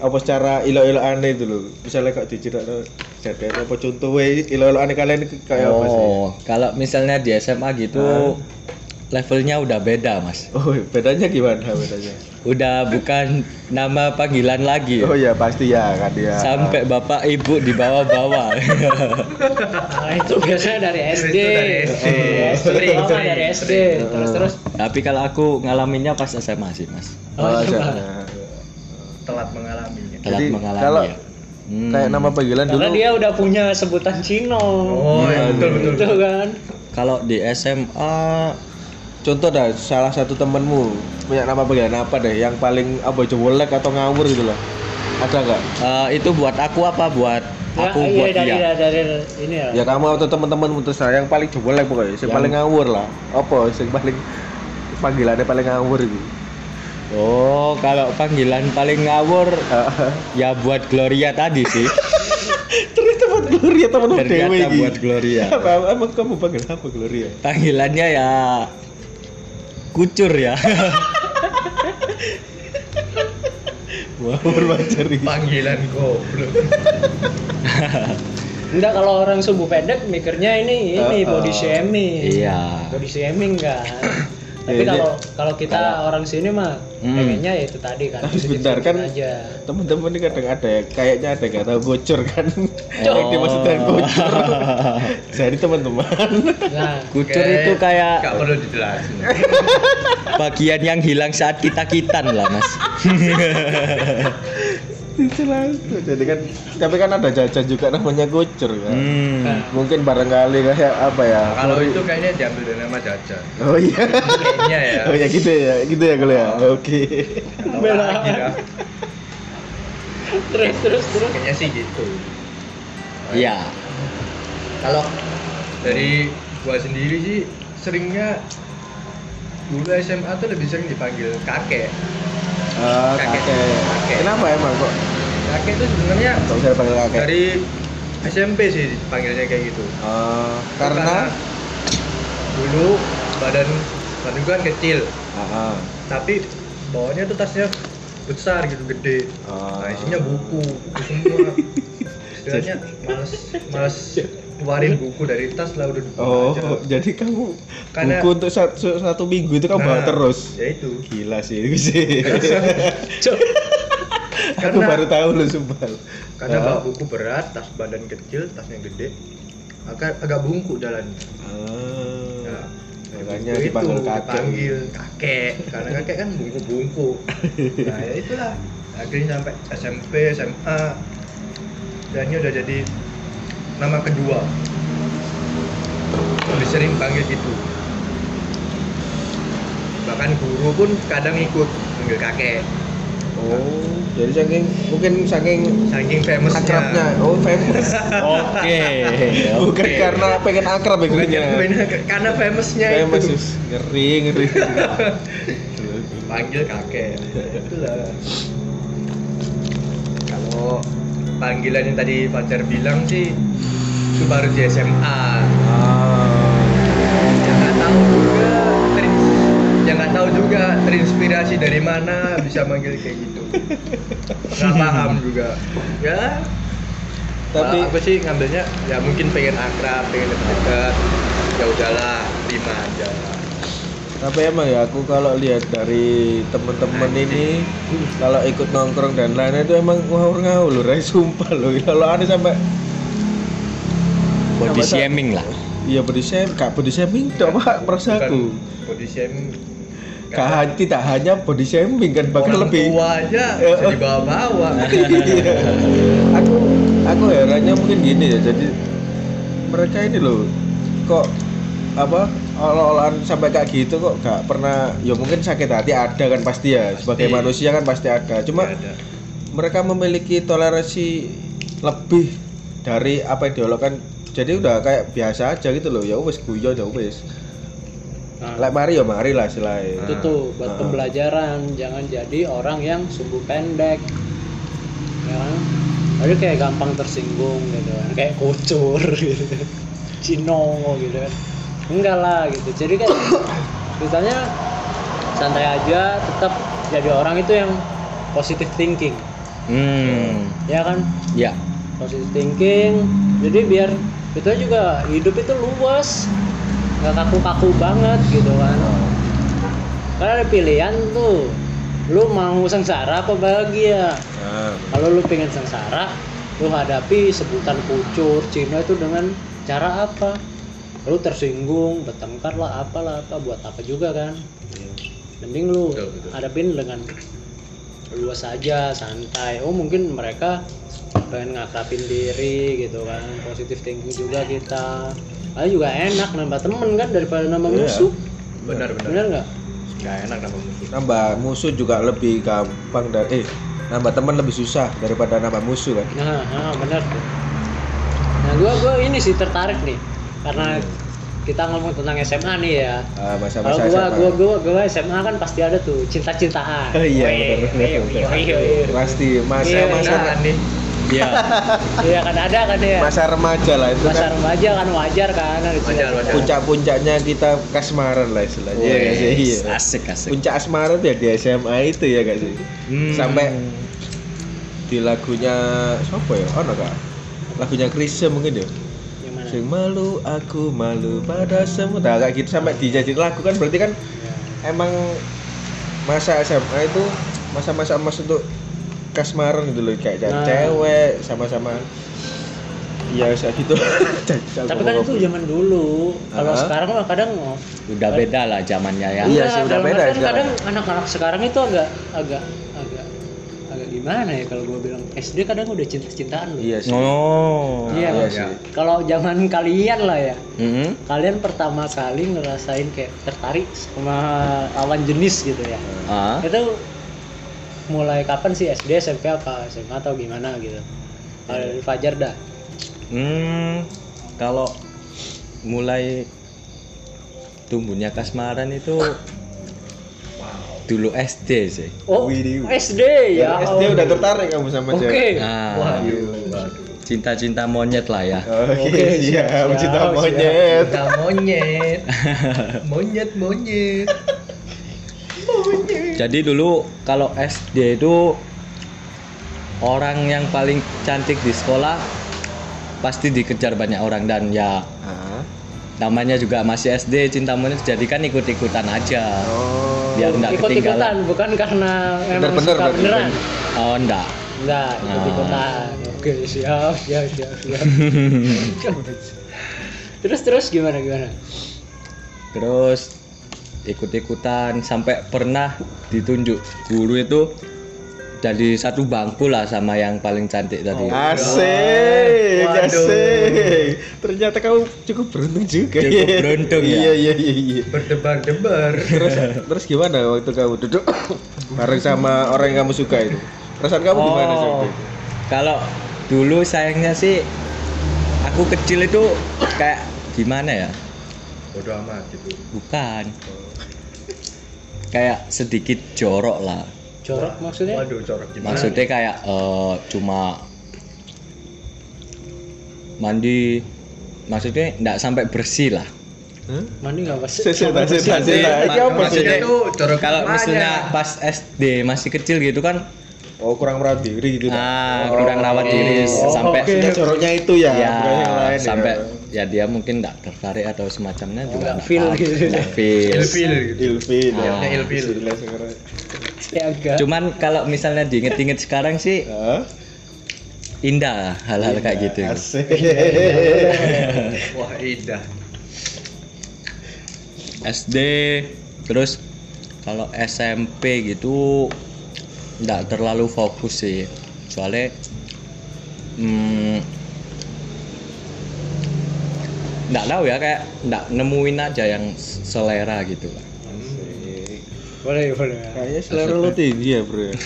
Apa secara ilo-ilo aneh itu loh misalnya kok dicerita jadi apa contohnya ilo-ilo aneh kalian kayak apa sih? Oh kalau misalnya di SMA gitu levelnya udah beda mas. Oh bedanya gimana bedanya? Udah bukan nama panggilan lagi. Oh ya pasti ya kan dia. Sampai bapak ibu di bawah-bawah. *laughs* Nah, itu biasanya dari SD. Itu dari SD. Oh, lama sering, dari SD. Terus terus. Tapi kalau aku ngalaminnya pas SMA sih mas Oh, Oh, iya. telat mengalaminya telat Jadi, mengalami kalau ya. Hmm. kayak nama panggilan dulu Karena dia udah punya sebutan Cino. oh ya, betul betul Gitu kan. kalau di SMA contoh dah salah satu temenmu punya nama panggilan apa deh yang paling apa jewelek atau ngawur gitu loh ada nggak eh, itu buat aku apa buat aku ya, buat iya, dari, dia dari, ini ya. ya kamu atau teman-teman putus yang paling jewelek pokoknya yang Yang- paling ngawur lah apa yang paling panggilannya paling ngawur itu oh kalau panggilan paling ngawur ya buat Gloria tadi sih *laughs* ternyata buat Gloria temen dewe ternyata iki. buat Gloria *laughs* apa emang kamu panggil apa Gloria panggilannya ya kucur ya *laughs* ngawur iki. panggilan goblok Enggak kalau orang subuh pendek mikirnya ini ini Uh, uh. body shaming. iya Body shaming kan. Tapi Ya, kalau kalau kita kalau- orang sini mah Hmm. pengennya ya itu tadi kan. Tapi sebentar, kan- aja. teman-teman ini kadang ada ya kayaknya ada tahu bocor kan Oh. yang dimaksudkan bocor jadi teman-teman Nah, kucur itu kayak nggak perlu dijelasin *laughs* bagian yang hilang saat kita kitan lah mas *laughs* Jadi kan tapi kan ada jajan juga namanya gocor kan. Hmm. mungkin barangkali kayak apa ya kalau itu kayaknya diambil dari nama jajan. Oh iya. Kayaknya ya. Oh ya gitu ya gitu ya kalau ya? Oke. Tahu Bela. lagi dah. terus terus terus. kayaknya sih gitu. Iya. Kalau dari gua sendiri sih seringnya dulu SMA tuh lebih sering dipanggil kakek Eh, Kakek. kakek. Kakek. kenapa emang kok? Kakek itu sebenarnya kok bisa dipanggil kakek. dari SMP sih dipanggilnya kayak gitu. Eh, karena? dulu badan badan gua kan kecil. Ah, ah. tapi bawahnya tuh tasnya besar gitu gede. Oh. nah isinya buku buku semua. *laughs* Istilahnya males males keluarin buku dari tas lah udah dibuka Oh, aja. *laughs* jadi kamu Karena- buku untuk satu, satu minggu itu kamu bawa Nah, terus. ya itu Gila sih, itu sih. *laughs* Cuk. Aku Karena- baru tahu lu sumpah. karena bawa buku berat tas badan kecil tasnya gede agak agak bungkuk jalan Ah. nah, makanya itu dipanggil kakek. dipanggil kakek karena kakek kan bungkuk-bungkuk *laughs* nah ya itulah akhirnya sampai SMP SMA dan ini udah jadi nama kedua lebih sering panggil gitu bahkan guru pun kadang ikut panggil kakek Oh, jadi saking mungkin saking saking famousnya akrabnya. Oh, famous. *laughs* oke *laughs* Bukan oke. karena pengen akrab ya Bukan gurunya. karena, karena famousnya Famous. itu. Ngeri, ngeri. *laughs* panggil kakek itulah kalau panggilan yang tadi pacar bilang sih itu baru di SMA Ah. yang nggak tahu juga yang nggak tahu juga terinspirasi dari mana bisa manggil kayak gitu. Nggak paham juga. Ya. Tapi- aku sih ngambilnya ya mungkin pengen akrab pengen dekat ya udahlah terima aja. Tapi emang ya aku kalau lihat dari temen-temen ini kalau ikut nongkrong dan lainnya itu emang ngawur ngawur loh sumpah loh. Kalau ada sampai body Masa- shaming lah iya body shaming gak body shaming dok pak perasaanku Bukan body shaming Gak hanya tidak hanya body shaming kan bahkan orang lebih tua aja Eh, bisa eh. dibawa-bawa *laughs* Iya. aku aku herannya mungkin gini ya jadi mereka ini loh kok apa olah-olahan sampai kayak gitu kok gak pernah ya mungkin sakit hati ada kan pasti ya sebagai Pasti. manusia kan pasti ada cuma Nggak ada. mereka memiliki toleransi lebih dari apa yang diolahkan jadi udah kayak biasa aja gitu loh. Ya wes guyon ya wes Nah, lek mari ya mari lah selain itu tuh buat Ah. pembelajaran jangan jadi orang yang sumbu pendek. Ya. Kan jadi kayak gampang tersinggung gitu kan. Kayak kucur gitu. *laughs* Cino gitu kan. Enggak lah gitu. Jadi kan *coughs* misalnya santai aja tetap jadi orang itu yang positive thinking. Hmm. Ya kan? Ya. Positive thinking. Jadi biar kita juga hidup itu luas. Nggak kaku-kaku banget gitu kan. Karena ada pilihan tuh. Lu mau sengsara apa bahagia? Nah, kalau lu pengen sengsara lu hadapi sebutan kucur Cina itu dengan cara apa? Lu tersinggung bertengkar lah apalah apa buat apa juga kan? Mending lu Betul, betul. hadapin dengan luas saja santai. Oh mungkin mereka pengen ngakrapin diri gitu kan positif thinking juga kita Lalu juga enak nambah temen kan daripada nambah Iya. musuh benar benar bener nggak nggak enak nama musuh nambah musuh juga lebih gampang dari eh nambah teman lebih susah daripada nambah musuh kan Nah, nah benar tuh. Nah, gua gua ini sih tertarik nih karena kita ngomong tentang SMA nih ya. Ah, Kalau masa-masa gua, SMA. gua gua gua SMA kan pasti ada tuh cinta-cintaan. Oh, iya Wih, benar benar, wih, benar. wih, wih. pasti Iya, masa-masa iya. Nah, nih ya Iya kan ada kan ya. masa remaja lah itu Masa kan remaja kan wajar kan Wajar, cinta-cintaan. wajar. puncak-puncaknya kita kasmaran lah istilahnya ya gak sih iya. asik asik puncak asmara tuh ya di SMA itu ya gak sih Hmm. sampai di lagunya siapa ya oh kak lagunya Krisya mungkin ya Yang mana? sing malu aku malu pada semua nah, kayak gitu sampai dijadiin lagu kan berarti kan Ya. emang masa SMA itu masa-masa emas untuk kasmaran gitu loh kayak Nah. cewek sama-sama iya kayak gitu *laughs* Tapi kan itu zaman dulu. Kalau Ah. sekarang mah kadang udah beda lah zamannya ya Iya Enggak, sih, udah beda sekarang. kadang anak-anak sekarang itu agak agak agak agak gimana ya kalau gue bilang SD kadang udah cinta-cintaan loh. iya sih oh Iya, iya Mas. sih Kalau zaman kalian lah ya, Mm-mm. kalian pertama kali ngerasain kayak tertarik sama lawan jenis gitu ya. ah Itu mulai kapan sih SD, SMP apa SMA atau gimana gitu? Kalau dari Fajar dah. Hmm, kalau mulai tumbuhnya kasmaran itu dulu SD sih. Oh, Widih. SD Ya, ya. SD Allah. udah tertarik kamu sama Oke. cewek Nah, waduh waduh cinta-cinta monyet lah ya. Oke, Oke, siap, siap, cinta siap. monyet. kita monyet monyet monyet *laughs* Jadi dulu kalau SD itu orang yang paling cantik di sekolah pasti dikejar banyak orang dan ya Ah. namanya juga masih SD cinta monyet jadi kan ikut-ikutan aja. Oh. Biar enggak Ikut-ikutan ketinggalan. bukan karena memang Bener-bener, suka berarti. beneran. Oh, enggak. Enggak, Ah. ikut-ikutan. Oke, siap, siap, siap, siap. *laughs* terus terus gimana gimana? Terus ikut-ikutan sampai pernah ditunjuk guru itu jadi satu bangku lah sama yang paling cantik tadi. Oh. Asik, Waduh. asik. Ternyata kamu cukup beruntung juga. Cukup beruntung ya. Iya, iya, iya, iya. berdebar-debar Terus terus gimana waktu kamu duduk *coughs* bareng sama orang yang kamu suka itu? Perasaan kamu gimana sih? Oh, Kalau dulu sayangnya sih aku kecil itu kayak gimana ya? bodoh amat gitu Bukan. Kayak sedikit jorok lah. Jorok maksudnya? waduh corak gimana Maksudnya kayak eh, cuma mandi maksudnya nggak sampai bersih lah. Hah? Mandi nggak pas? Ma- apa sih? maksudnya tuh jorok kalau misalnya pas SD masih kecil gitu kan Oh, kurang merawat diri gitu. ah kurang rawat diri Oh, sampai Maksudnya joroknya itu ya, ya bukan yang lain sampai ya. Ya dia mungkin tidak tertarik atau semacamnya Oh, juga nggak nggak feel gitu. Feel. ilfil gitu ilfil ya. Ilfil. Ya enggak. cuman kalau misalnya diinget-inget sekarang sih indah hal-hal kayak gitu Asik. wah indah SD terus kalau SMP gitu nggak terlalu fokus sih soalnya hmm, nggak tahu ya kayak nggak nemuin aja yang selera gitu lah. Boleh, boleh. Kayaknya selera lo tinggi ya, Bro. *laughs*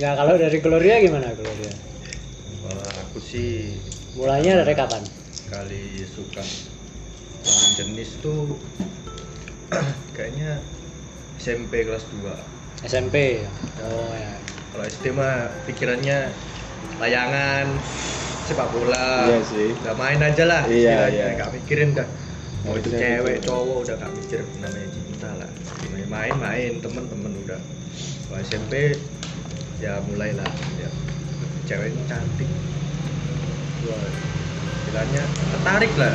Ya kalau dari Gloria gimana Gloria? Wah, aku sih Mulainya dari kapan? kali suka lawan jenis tuh *clears throat* kayaknya SMP kelas 2 SMP. Oh ya. kalau SD mah pikirannya layangan sepak bola. Iya sih. udah main aja lah Iya, iya. nggak mikirin dah. Mau itu cewek cowok udah gak mikir namanya cinta lah. Main main temen-temen udah. Kalau SMP ya mulailah ya. Cewek ini cantik. Gua istilahnya tertarik lah.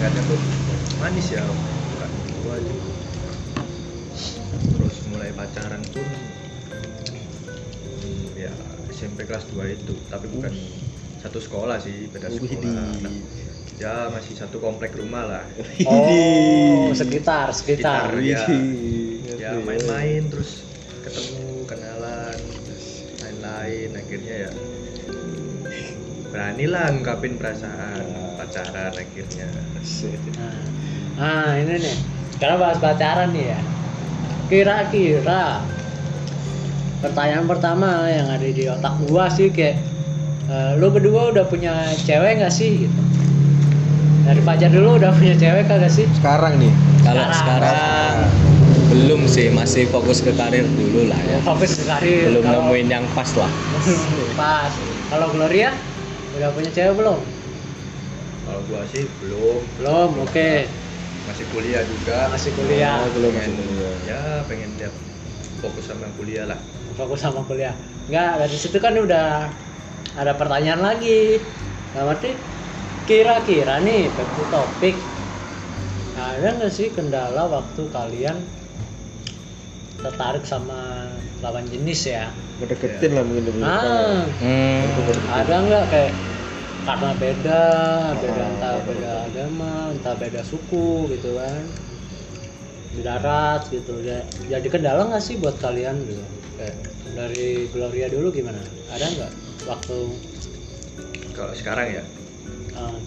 Lihatnya tuh manis ya bukan aja. Terus mulai pacaran pun hmm, ya SMP kelas 2 itu. Tapi bukan satu sekolah sih beda sekolah Widih. Nah, ya masih satu komplek rumah lah *laughs* Oh, sekitar, sekitar. Sekitar. Widih. ya main-main terus ketemu kenalan lain-lain akhirnya ya beranilah ngungkapin perasaan pacaran akhirnya. Nah, nah, ini nih. Sekarang bahas pacaran nih ya. Kira-kira pertanyaan pertama yang ada di otak gua sih kayak eh, lu berdua udah punya cewek nggak sih gitu. Dari pacar dulu udah punya cewek kagak sih? Sekarang nih. kalau Sekarang. sekarang belum sih masih fokus ke karir dulu lah ya Fokus ke karir. belum Kalau- nemuin yang pas lah *laughs* Pas. Kalau Gloria udah punya cewek belum? kalau gua sih belum Belum. Oke. masih kuliah juga Masih kuliah. Oh, belum pengen, masih kuliah. ya pengen tiap fokus sama kuliah lah fokus sama kuliah enggak dari situ kan udah ada pertanyaan lagi. Nah berarti kira-kira nih back to topik ada nggak sih kendala waktu kalian tertarik sama lawan jenis ya? Ngedeketin lah mungkin lebih nah hmm, ada nggak kayak karena beda beda Ah, entah beda. betul. agama entah beda suku gitu kan. Di darat gitu. Ya jadi kendala nggak sih buat kalian gitu? Kayak dari Gloria dulu gimana? Ada nggak waktu kalau sekarang ya? Uh,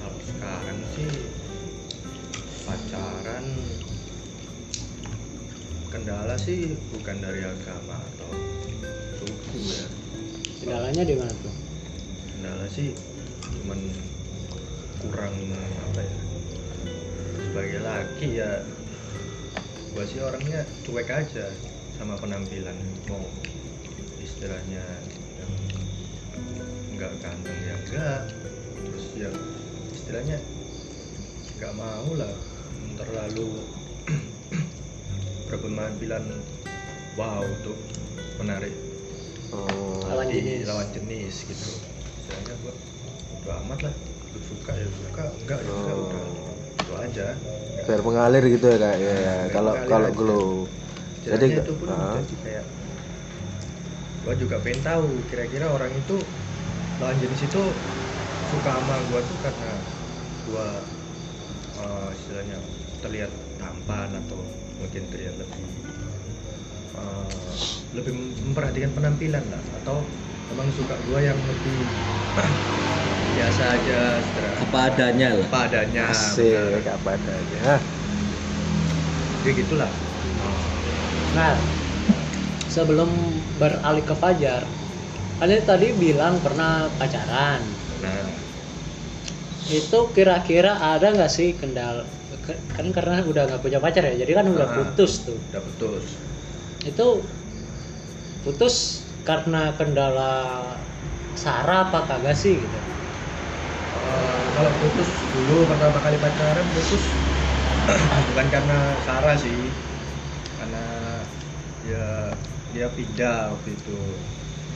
kalau sekarang sih pacaran kendala sih bukan dari agama atau suku ya. Kendalanya di mana tuh? Kendala sih cuman kurang apa ya sebagai laki ya gua sih orangnya cuek aja sama penampilan mau istilahnya nggak ganteng ya enggak terus ya istilahnya nggak mau lah terlalu *clears throat* berpenampilan wow untuk menarik Oh. Lawan di jenis. lawan jenis gitu istilahnya gua udah amat lah lu suka ya suka enggak ya enggak Oh. udah itu aja Biar mengalir gitu ya kak. Ya, ya. Kalau kalau glow. jadi itu pun jadi kayak gua juga pengen tahu kira-kira orang itu lawan jenis itu suka sama gua tuh karena gua eh, istilahnya terlihat tampan atau mungkin terlihat lebih eh, lebih memperhatikan penampilan lah. Atau emang suka gua yang lebih *clears throat* biasa aja sederhana apa adanya lah. Apa adanya Asik, apa adanya. ya gitulah. Nah sebelum beralih ke Fajar kalian tadi bilang pernah pacaran. Nah itu kira-kira ada nggak sih kendala ke- kan karena udah nggak punya pacar ya jadi kan udah Ah. putus tuh. udah putus. Itu putus karena kendala saraf apa kagak sih gitu? Eh, kalau putus dulu pertama kali pacaran putus. *clears throat* Bukan karena Sarah sih karena ya dia pindah waktu itu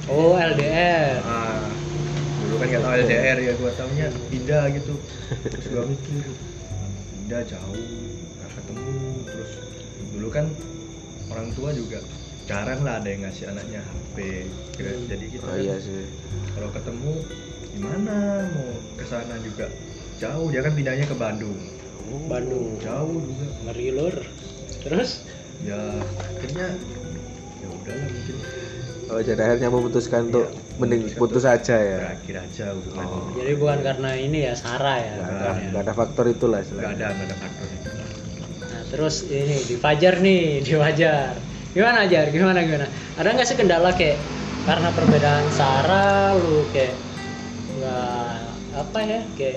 oh LDR ah dulu kan nggak tahu LDR ya gua tahunya pindah gitu. Terus gua mikir pindah jauh nggak ketemu. Terus dulu kan orang tua juga jarang lah ada yang ngasih anaknya HP jadi kita oh kan iya sih. kalau ketemu gimana? Mau ke sana juga jauh. Dia kan pindahnya ke Bandung. Bandung. Jauh juga. Ngeri lur. Terus? Ya akhirnya ya udahlah mungkin oh jadi akhirnya memutuskan untuk Iya, mending putus aja ya berakhir aja hubungan Oh. jadi bukan karena ini ya Sarah ya nggak bukan ada, ya. nggak ada faktor itulah istilahnya ada nggak ada faktor itu Nah, terus ini di Fajar nih, di Fajar. Gimana Jar? Gimana gimana? Ada nggak sih kendala kayak karena perbedaan Sarah lu kayak nggak apa ya kayak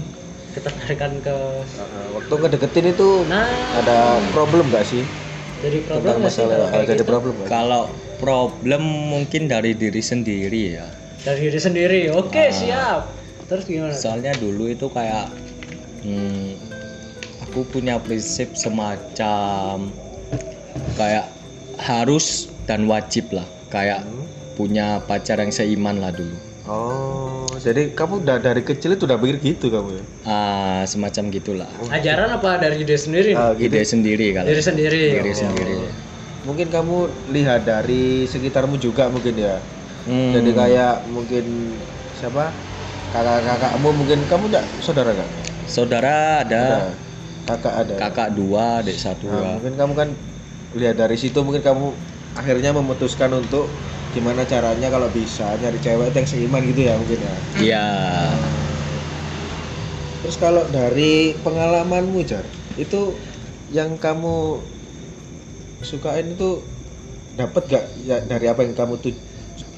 *coughs* ketertarikan ke Uh, waktu ngedeketin itu nah ada problem nggak sih jadi tentang problem nggak sih masalah kalau kayak jadi gitu? problem kalau problem mungkin dari diri sendiri ya dari diri sendiri oke Ah. siap terus gimana soalnya dulu itu kayak hmm, aku punya prinsip semacam kayak harus dan wajib lah kayak Hmm. punya pacar yang seiman lah dulu Oh, jadi kamu udah dari kecil itu udah pikir gitu kamu ya? ah semacam gitulah ajaran apa dari diri sendiri Ah, gitu. ide sendiri kalau diri sendiri diri Oh. sendiri Mungkin kamu lihat dari sekitarmu juga mungkin ya. Hmm. Jadi kayak mungkin siapa? Kakak-kakakmu mungkin kamu enggak saudara nggak? saudara ada Kakak ada. kakak dua adik satu Nah, mungkin kamu kan lihat dari situ mungkin kamu akhirnya memutuskan untuk gimana caranya kalau bisa nyari cewek yang seiman gitu ya mungkin ya. iya Terus kalau dari pengalamanmu Jar, itu yang kamu sukain itu dapat gak ya dari apa yang kamu tu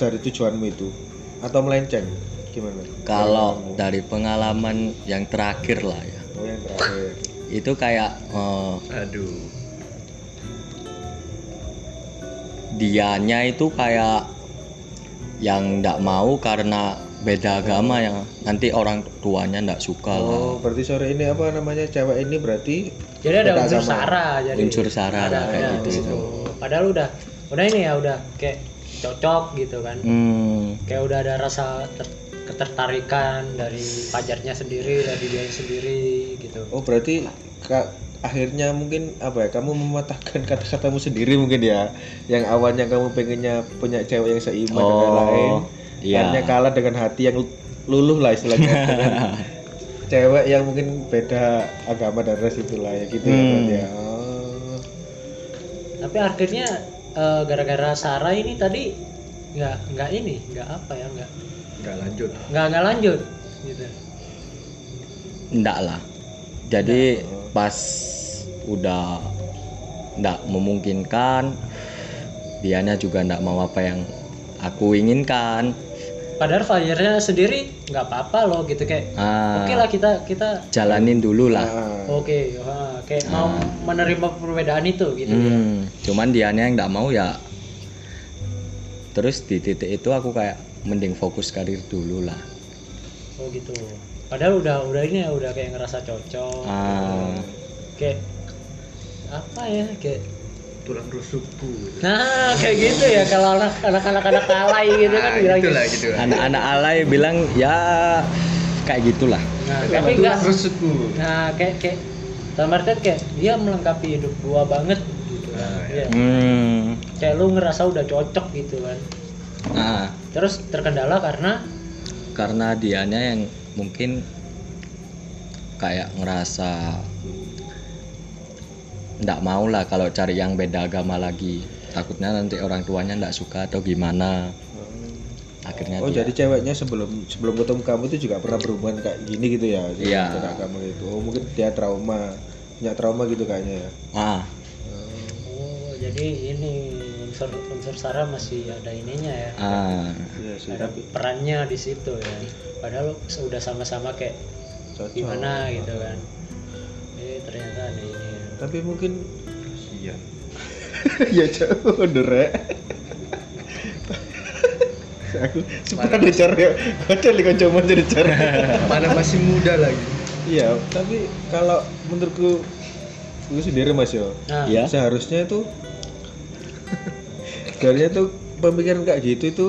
dari tujuanmu itu? Atau melenceng? Gimana? kalau Pengalamanmu. dari pengalaman yang terakhir lah ya. Oh yang terakhir. itu kayak eh, aduh. dianya itu kayak yang ndak mau karena beda agama yang nanti orang tuanya ndak suka lah. Oh, berarti sore ini apa namanya? Cewek ini berarti jadi ada unsur agama. Sarah jadi Unsur Sarah ada, kayak ada gitu. di situ. padahal udah udah ini ya udah kayak cocok gitu kan hmm, kayak udah ada rasa ter- ketertarikan dari pajarnya sendiri dari dia sendiri gitu oh berarti kak akhirnya mungkin apa ya kamu mematahkan kata-katamu sendiri mungkin ya yang awalnya kamu pengennya punya cewek yang seiman dan Oh, lain-lain iya. akhirnya kalah dengan hati yang luluh lah istilahnya dengan *laughs* cewek yang mungkin beda agama dan ras itulah ya gitu ya Hmm. ya. Oh. tapi akhirnya eh, gara-gara Sarah ini tadi nggak nggak ini nggak apa ya nggak? Nggak lanjut. Nggak nggak lanjut gitu. Ndak lah. Jadi pas udah ndak memungkinkan dianya juga ndak mau apa yang aku inginkan padahal Fajarnya sendiri nggak apa-apa loh gitu. Kayak ah, oke lah kita kita jalanin dulu lah. Nah, oke wah, kayak mau menerima perbedaan itu gitu. Ya Hmm, cuman dianya yang nggak mau ya terus di titik itu aku kayak mending fokus karir dulu lah. Oh gitu. Padahal udah udah ini ya udah kayak ngerasa cocok. Ah, kayak apa ya kayak tulang rusukku. Nah kayak gitu ya kalau anak anak alay gitu kan nah, bilang gitu gitu. gitu anak-anak alay bilang ya kayak gitulah. Nah tapi enggak. tulang rusukku. Nah kayak kayak dalam artian kayak dia melengkapi hidup gua banget gitu. Kan Nah, Iya. hmm, kayak lu ngerasa udah cocok gitu kan. Nah terus terkendala karena? Karena dianya yang mungkin kayak ngerasa ndak mau lah kalau cari yang beda agama lagi. Takutnya nanti orang tuanya ndak suka atau gimana. Akhirnya oh dia- jadi ceweknya sebelum sebelum ketemu kamu itu juga pernah berhubungan kayak gini gitu ya? Iya. agama gitu. Oh mungkin dia trauma punya trauma gitu kayaknya ya? Ah. Oh jadi ini unsur unsur Sarah masih ada ininya ya? Ah. Iya sih ada tapi perannya di situ ya? Padahal udah sama-sama kayak cocok. gimana gitu kan? Eh ternyata ada ini. Tapi mungkin kasian *laughs* ya jauh ya aku sempat dicar ya. Ada di kancamu jadi mana masih muda lagi? Iya tapi kalau menurutku itu sendiri mas yo Nah, Ya. seharusnya itu sebenarnya tuh pemikiran kayak gitu itu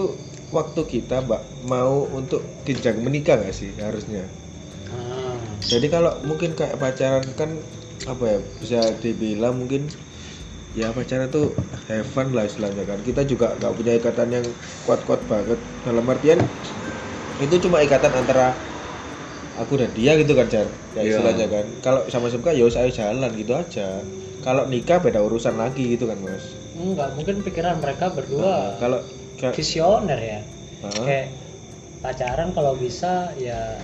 waktu kita mbak mau untuk jenjang menikah gak sih harusnya? Ah, jadi kalau mungkin kayak pacaran kan apa ya bisa dibilang mungkin ya pacaran tuh have fun lah istilahnya kan. Kita juga nggak punya ikatan yang kuat-kuat banget. Dalam artian itu cuma ikatan antara aku dan dia gitu kan Jar ya Iya. istilahnya kan. Kalau sama suka ya saya jalan gitu aja. Kalau nikah beda urusan lagi gitu kan mas. Enggak mungkin pikiran mereka Nah, berdua kalau kayak visioner ya. Hah? kayak pacaran kalau bisa ya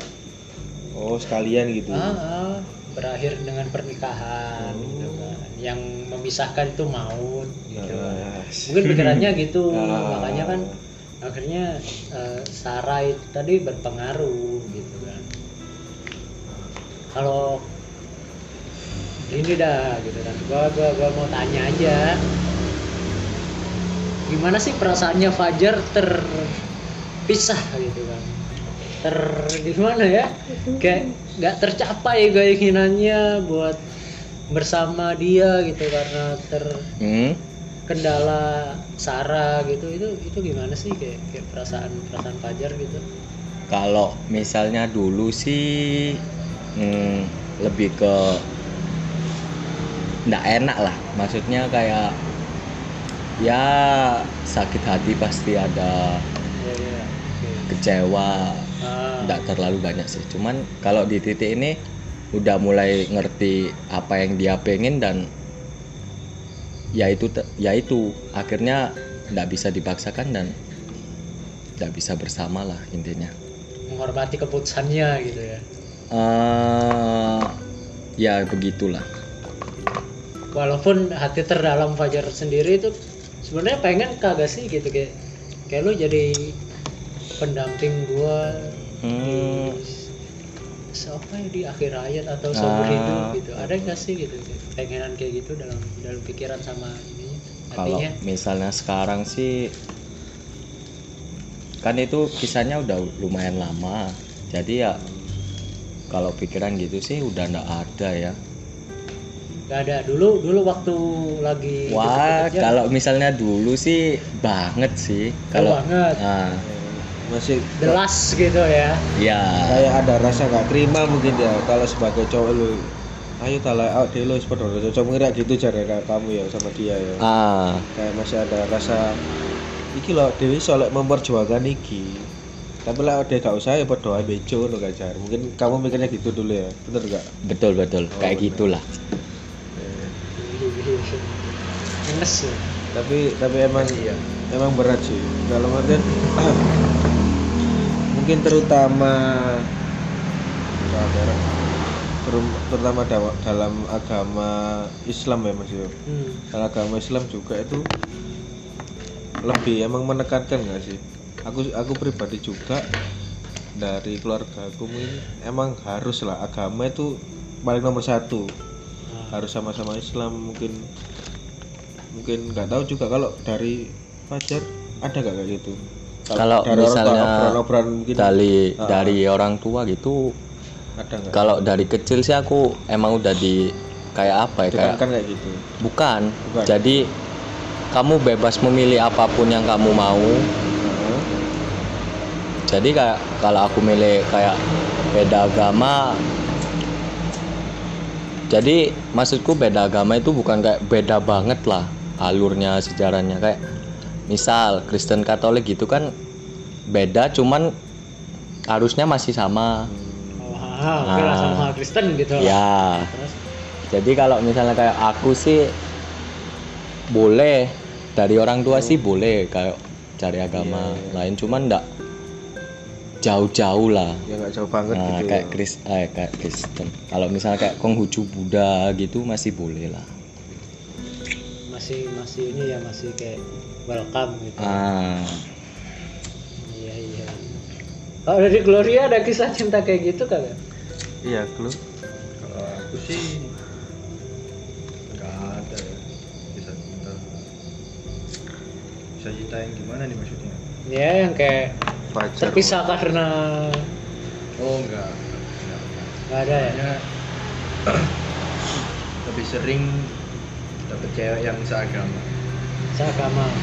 oh sekalian gitu. Ah, ah, berakhir dengan pernikahan Oh. gitu kan. Yang memisahkan itu maut gitu. Mungkin pikirannya gitu. *laughs* Ah. makanya kan akhirnya eh, Sarah itu tadi berpengaruh gitu kan. Kalau ini dah gitu kan. Gua gua gua mau tanya aja. Gimana sih perasaannya Fajar terpisah gitu kan ter gimana ya kayak nggak tercapai keinginannya buat bersama dia gitu karena ter Hmm? kendala Sarah gitu itu itu gimana sih kayak, kayak perasaan perasaan Fajar gitu Kalau misalnya dulu sih hmm, lebih ke nggak enak lah. Maksudnya kayak ya sakit hati pasti ada, ya ya oke. kecewa, Ah, nggak terlalu banyak sih. Cuman kalau di titik ini udah mulai ngerti apa yang dia pengen dan ya itu ya itu akhirnya nggak bisa dipaksakan dan nggak bisa bersama lah intinya. menghormati keputusannya gitu ya eh ya begitulah. walaupun hati terdalam Fajar sendiri itu sebenarnya pengen kagak sih gitu kayak kayak lu jadi pendamping gua Hmm, di siapa ya di akhir hayat atau seumur Ah. hidup gitu ada nggak sih gitu pengenan kayak gitu dalam dalam pikiran sama ininya kalau misalnya sekarang sih kan itu kisahnya udah lumayan lama. Jadi ya kalau pikiran gitu sih udah ndak ada ya. Gak ada dulu dulu waktu lagi Wah, kalau misalnya dulu sih banget sih. Kalau banget. ah, masih the last gitu ya. Ya kayak ada rasa nggak terima mungkin ya kalau sebagai cowok lu ayo talah out deh lu sepeda cocok mengira gitu cara kayak kamu ya sama dia ya. Ah. Kayak masih ada rasa iki loh Dewi soalnya memperjuangkan iki. Tapi lah dia gak usah ya berdoa bejo lo jar. Mungkin kamu mikirnya gitu dulu ya. Bener gak? Betul betul. Oh, kayak bener. gitulah. Ya. Tapi tapi emang Iya. emang berat sih. Dalam artian *clears throat* mungkin terutama terutama dalam agama Islam ya mas yo hmm. dalam agama Islam juga itu lebih emang menekankan nggak sih? Aku aku pribadi juga dari keluarga aku mungkin emang harus lah agama itu paling nomor satu. Ah, harus sama-sama Islam mungkin mungkin nggak tahu juga kalau dari Fajar ada nggak kayak gitu Kalau misalnya obrolan-obrolan mungkin Dari Ah. dari orang tua gitu ada kalau dari kecil sih aku emang udah di kayak apa ya kayak kayak gitu bukan. Bukan. Jadi kamu bebas memilih apa pun yang kamu mau. Heeh. Jadi kayak kalau aku milih kayak beda agama jadi maksudku beda agama itu bukan kayak beda banget lah alurnya sejarahnya kayak misal Kristen Katolik gitu kan beda cuman harusnya masih sama. Oh, ah, oke lah Ah. sama Kristen gitu. Ya. Terus? Jadi kalau misalnya kayak aku sih boleh dari orang tua sih boleh kayak cari agama lain cuman ndak jauh-jauh lah. Ya nggak jauh banget nah gitu kayak Kris eh, kayak Kristen. Kalau misalnya kayak Konghucu Buddha gitu masih boleh lah. Masih masih ini ya masih kayak welcome gitu. Ah. Iya iya. Kalau dari Gloria ada kisah cinta kayak gitu kagak iya lu kalau aku sih nggak ada ya bisa cinta. Bisa cinta yang gimana nih maksudnya? Ya yang kayak Fajar terpisah karena oh enggak enggak, enggak. nggak ada ya? Hanya *clears throat* lebih sering dapet cewek yang seagama seagama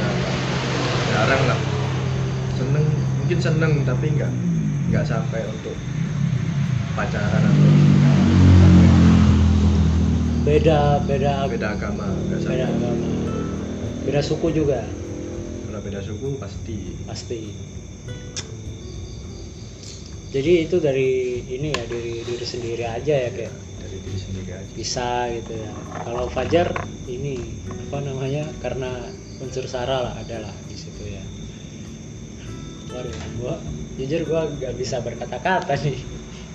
jarang lah. Seneng mungkin seneng tapi nggak nggak sampai untuk pacaran atau beda beda beda agama nggak sampai. beda agama. Beda suku juga. Kalau beda suku pasti. Pasti. Jadi itu dari ini ya diri diri sendiri aja ya kayak dari diri sendiri aja. bisa gitu ya. Kalau Fajar ini apa namanya karena unsur sara lah ada lah di situ ya. Baru gua jujur gua gak bisa berkata-kata nih.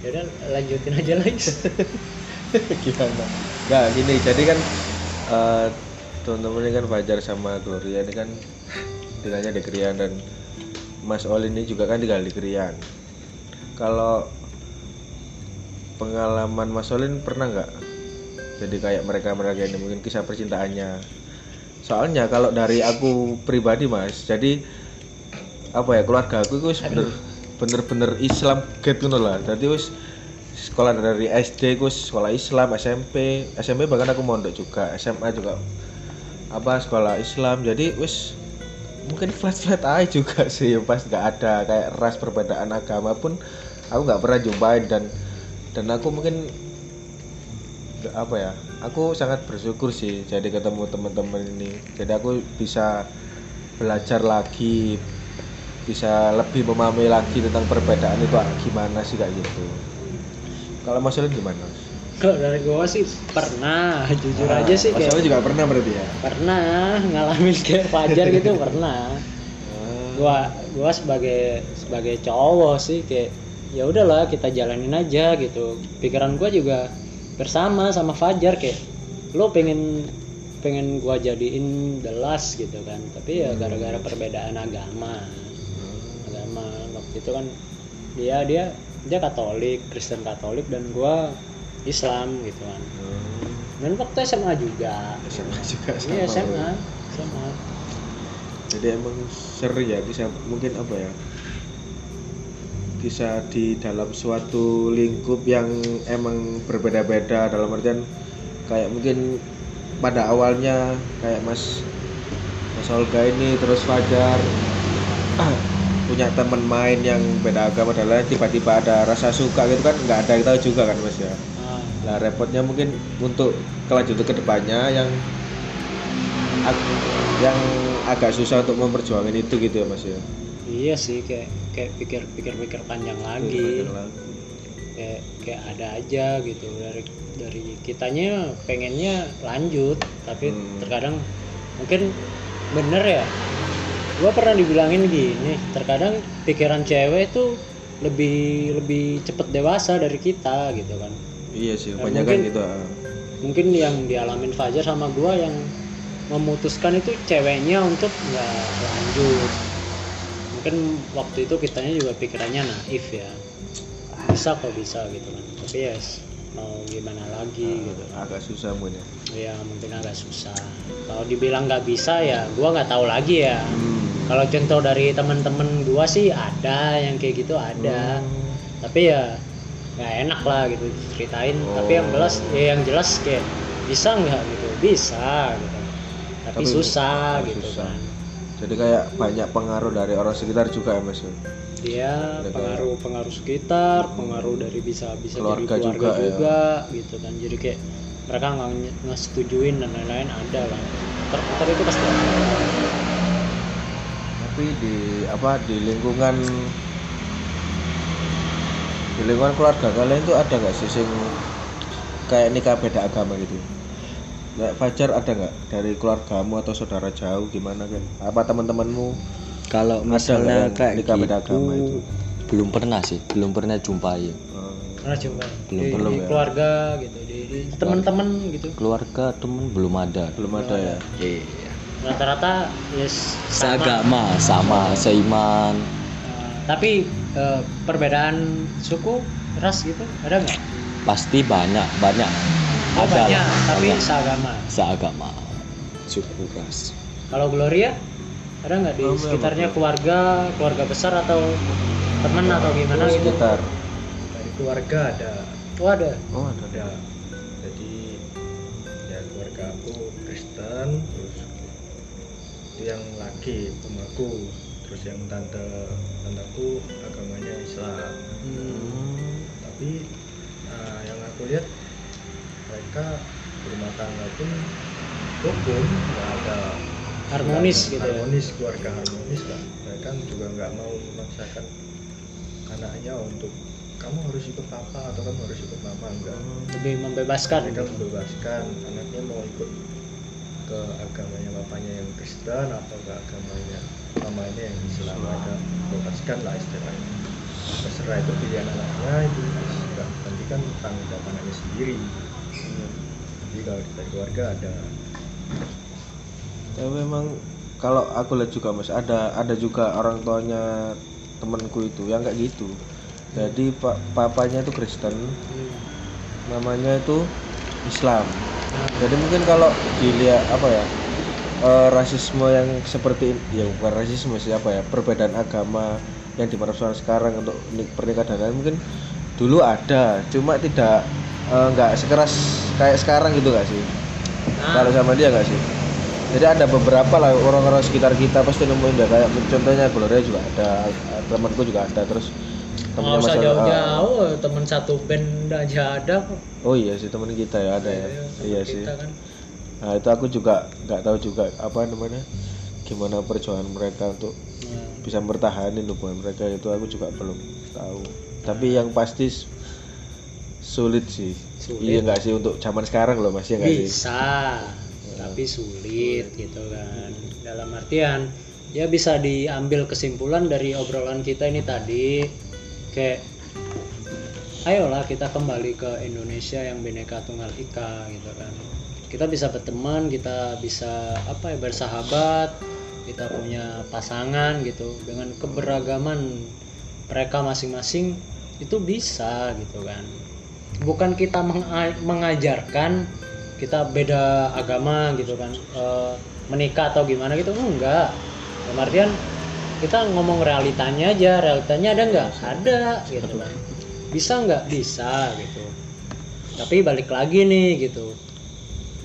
Ya udah lanjutin aja lagi. *laughs* Gimana? Nggak gini jadi kan eh, teman-teman ini kan Fajar sama Gloria ini kan tinggalnya di Krian dan Mas Ol ini juga kan tinggal di Krian. Kalau pengalaman Mas Olin pernah nggak jadi kayak mereka mereka ini mungkin kisah percintaannya. Soalnya kalau dari aku pribadi mas jadi apa ya keluarga aku itu bener bener-bener Islam gitu lah. Jadi wis sekolah dari SD ku sekolah Islam SMP SMP bahkan aku mondok juga SMA juga apa sekolah Islam. Jadi wis mungkin flat flat aja juga *laughs* sih pas nggak ada kayak ras perbedaan agama pun aku nggak pernah jumpain. Dan dan aku mungkin apa ya aku sangat bersyukur sih jadi ketemu teman-teman ini. Jadi aku bisa belajar lagi bisa lebih memahami lagi tentang perbedaan itu gimana sih kayak gitu. Kalau Mas Olin gimana? kalau dari gua sih pernah jujur Ah, aja sih Mas kayak juga pernah berarti ya? pernah ngalamin *laughs* kayak Fajar gitu *laughs* pernah. Ah, gua gua sebagai sebagai cowok sih kayak ya udahlah kita jalanin aja gitu. Pikiran gua juga bersama sama Fajar kayak lo pengen pengen gua jadiin the last gitu kan tapi ya gara-gara perbedaan agama agama waktu itu kan dia dia dia Katolik Kristen Katolik dan gua Islam gitu kan hmm. dan waktu SMA juga SMA juga sama. iya SMA SMA Jadi emang seri ya kisah mungkin apa ya? Kisah di dalam suatu lingkup yang emang berbeda-beda dalam artian kayak mungkin pada awalnya kayak Mas Mas Olga ini terus Fajar *clears throat* punya teman main yang beda agama lain tiba-tiba ada rasa suka gitu kan nggak ada tahu juga kan Mas ya. Ah, Nah repotnya mungkin untuk kelanjutan ke depannya yang yang agak susah untuk memperjuangkan itu gitu ya mas ya. Iya sih kayak kayak pikir pikir pikir panjang lagi kayak kayak ada aja gitu dari dari kitanya pengennya lanjut tapi Hmm. terkadang mungkin bener ya gua pernah dibilangin gini terkadang pikiran cewek itu lebih lebih cepet dewasa dari kita gitu kan Iya sih, Ya, banyak kan mungkin- gitu. ah. mungkin yang dialamin Fajar sama gua yang memutuskan itu ceweknya untuk nggak lanjut mungkin waktu itu kitanya juga pikirannya naif ya. Bisa kok bisa gitu kan. Tapi ya mau gimana lagi gitu. Agak susah mungkin ya. ya mungkin agak susah. Kalau dibilang nggak bisa ya gua nggak tahu lagi ya. Hmm. kalau contoh dari teman-teman gua sih ada yang kayak gitu ada. Hmm. tapi ya nggak enak lah gitu ceritain tapi yang Oh. jelas ya yang jelas kayak bisa nggak? gitu. Bisa gitu. Tapi, Tapi susah oh, gitu susah. kan Jadi kayak banyak pengaruh dari orang sekitar juga ya mas. ya? Ada pengaruh pengaruh sekitar pengaruh dari bisa bisa Keluarga jadi keluarga juga, ya. juga, gitu kan jadi kayak mereka nggak nggak setujuin dan lain-lain ada lah ter itu pasti ada Tapi di apa di lingkungan di lingkungan keluarga kalian itu ada nggak sih sing kayak nikah beda agama gitu? Kayak Fajar ada nggak dari keluargamu atau saudara jauh gimana kan? Apa teman-temanmu? Kalau misalnya nggak kayak nikah beda gitu, agama itu? belum pernah sih, belum pernah jumpai. Eh, pernah coba Belum, di, belum di ya. keluarga gitu di, di teman-teman gitu Keluarga temen belum ada. belum ada ya? Iya. rata-rata ya s- sama Seagama, sama, seiman. Uh, tapi uh, perbedaan suku ras gitu ada nggak Pasti banyak, banyak. Oh, ada banyak, lah, tapi banyak. seagama seagama. Suku ras. kalau Gloria ada nggak di Oh, sekitarnya betul. keluarga keluarga besar atau teman atau gimana gitu sekitar dari keluarga ada oh ada oh ada ada jadi ya keluarga aku Kristen terus itu yang laki omaku terus yang tante tanteku agamanya Islam Hmm. tapi nah, yang aku lihat mereka berumah tangga pun rukun nggak ada Harmonis gitu ya? harmonis keluarga harmonis lah mereka juga nggak mau memaksakan anaknya untuk kamu harus ikut papa atau kamu harus ikut mama enggak. Lebih membebaskan mereka gitu. membebaskan anaknya mau ikut ke agamanya bapaknya yang Kristen atau ke agamanya mamanya yang Islam. Mereka bebaskan lah istilahnya. Terserah itu pilihan anaknya itu enggak nanti kan tanggung jawab anaknya sendiri jadi kalau dari keluarga ada. Tapi memang kalau aku lihat juga mas ada ada juga orang tuanya temanku itu yang kayak gitu. Jadi pak papanya itu Kristen mamanya itu Islam. Jadi mungkin kalau dilihat apa ya eh, rasisme yang seperti ya bukan rasisme sih apa ya perbedaan agama yang dipersoalkan sekarang untuk nik- pernikahan dan lain mungkin dulu ada cuma tidak eh, nggak sekeras kayak sekarang gitu gak sih? Nah, kalau sama dia gak sih? Jadi ada beberapa lah orang-orang sekitar kita pasti nemuin dia. Kayak contohnya Gloria juga ada temanku juga ada. Terus temennya usah Mas- jauh-jauh temen satu band aja ada kok. Oh iya sih teman kita ya ada ya. temen iya sih. kita kan. Nah itu aku juga nggak tahu juga apa namanya gimana perjuangan mereka untuk Nah, bisa bertahanin hubungan mereka. Itu aku juga belum tahu. Tapi yang pasti sulit sih. Sulit. iya nggak sih untuk zaman sekarang loh masih nggak sih? Bisa tapi sulit gitu kan. Dalam artian ya bisa diambil kesimpulan dari obrolan kita ini tadi kayak ayolah kita kembali ke Indonesia yang bineka tunggal ika gitu kan. Kita bisa berteman kita bisa apa ya bersahabat kita punya pasangan gitu. Dengan keberagaman mereka masing-masing itu bisa gitu kan bukan kita menga- mengajarkan kita beda agama gitu kan eh, menikah atau gimana gitu enggak. Dalam kita ngomong realitanya aja realitanya ada nggak ada gitu kan. Bisa nggak bisa gitu. Tapi balik lagi nih gitu.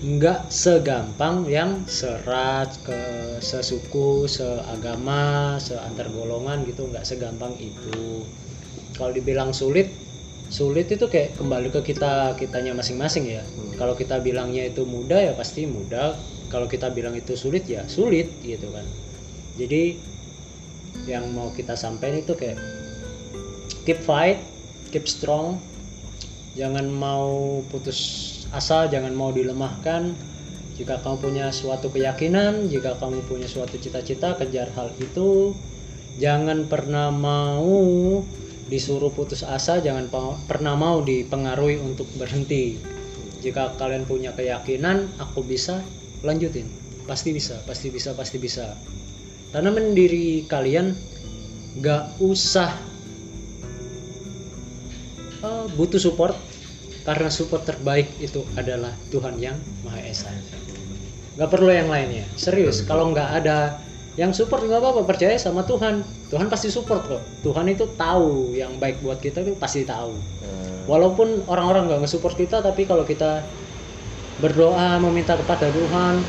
Nggak segampang yang serat ke sesuku seagama seantar golongan gitu nggak segampang itu. Kalau dibilang sulit sulit itu kayak kembali ke kita kitanya masing-masing ya. Kalau kita bilangnya itu mudah ya pasti mudah. Kalau kita bilang itu sulit ya sulit gitu kan. Jadi yang mau kita sampaikan itu kayak keep fight keep strong. Jangan mau putus asa jangan mau dilemahkan. Jika kamu punya suatu keyakinan jika kamu punya suatu cita-cita kejar hal itu. Jangan pernah mau disuruh putus asa jangan pernah mau dipengaruhi untuk berhenti. Jika kalian punya keyakinan aku bisa lanjutin. Pasti bisa pasti bisa pasti bisa. Tanamin diri kalian gak usah eh, butuh support. Karena support terbaik itu adalah Tuhan yang Maha Esa. Nggak perlu yang lainnya. Serius kalau nggak ada yang support nggak apa-apa percaya sama Tuhan. Tuhan pasti support kok. Tuhan itu tahu yang baik buat kita itu pasti tahu. Nah, walaupun orang-orang nggak nge-support kita tapi kalau kita berdoa meminta kepada Tuhan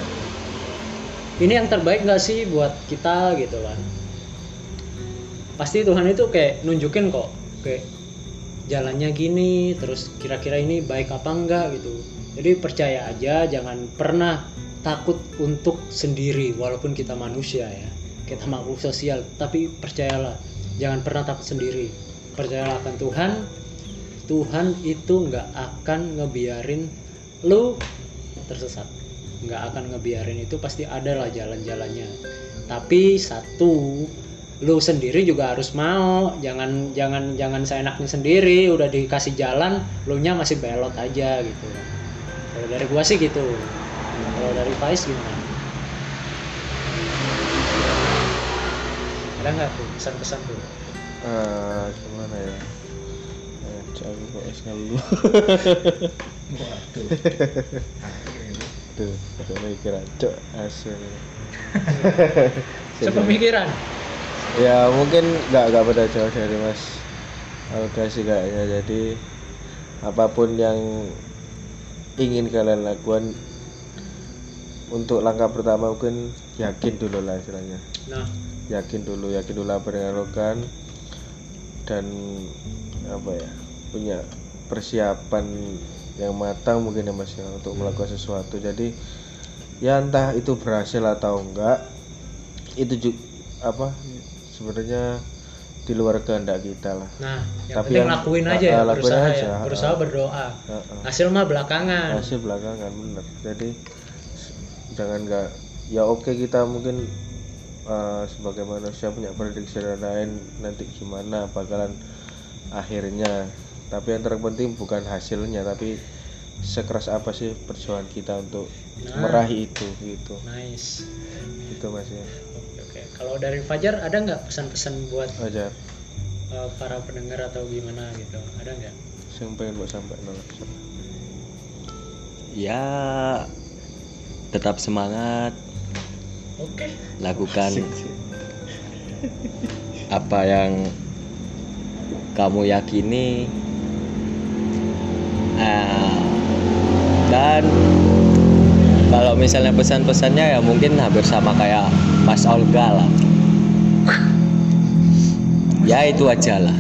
ini yang terbaik nggak sih buat kita gitu kan? Pasti Tuhan itu kayak nunjukin kok kayak jalannya gini terus kira-kira ini baik apa enggak gitu. Jadi percaya aja jangan pernah takut untuk sendiri walaupun kita manusia ya kita makhluk sosial tapi percayalah jangan pernah takut sendiri. Percayalah akan Tuhan Tuhan itu nggak akan ngebiarin lu tersesat. Nggak akan ngebiarin itu pasti ada lah jalan-jalannya. Tapi satu lu sendiri juga harus mau. Jangan jangan jangan seenaknya sendiri udah dikasih jalan lu nya masih belot aja gitu. Kalau dari gua sih gitu kalau dari Faiz gimana? Ada nggak tuh pesan-pesan tuh? Eh, gimana ya? Eh, kok es ngeluh waduh. Tuh mikir cok asli *laughs* sepemikiran? Ya mungkin nggak nggak beda jauh dari Mas. Alga sih kayaknya. Jadi apa pun yang ingin kalian lakukan untuk langkah pertama mungkin yakin dulu lah istilahnya. Nah. Yakin dulu yakin dulu apa yang dilakukan. Dan apa ya punya persiapan yang matang mungkin ya mas ya untuk melakukan sesuatu. Jadi ya entah itu berhasil atau enggak itu juga apa sebenarnya di luar kehendak kita lah. Nah yang Tapi yang- lakuin ah, aja ya ah, lakuin berusaha aja, ya ah, berusaha ah. berdoa. Heeh. hasil mah belakangan. Hasil belakangan bener. Jadi jangan nggak ya oke kita mungkin uh, sebagai manusia punya prediksi dan lain nanti gimana bakalan akhirnya. Tapi yang terpenting bukan hasilnya tapi sekeras apa sih perjuangan kita untuk Nah. meraih itu gitu. Nice. Itu mas ya. Oke oke. Kalau dari Fajar ada nggak pesan-pesan buat aja uh, para pendengar atau gimana gitu? Ada nggak? Yang pengen buat sampai nol. Ya tetap semangat. Oke. Lakukan *laughs* apa yang kamu yakini. Ah, dan kalau misalnya pesan-pesannya ya mungkin hampir sama kayak Mas Olga lah. Ya itu aja lah.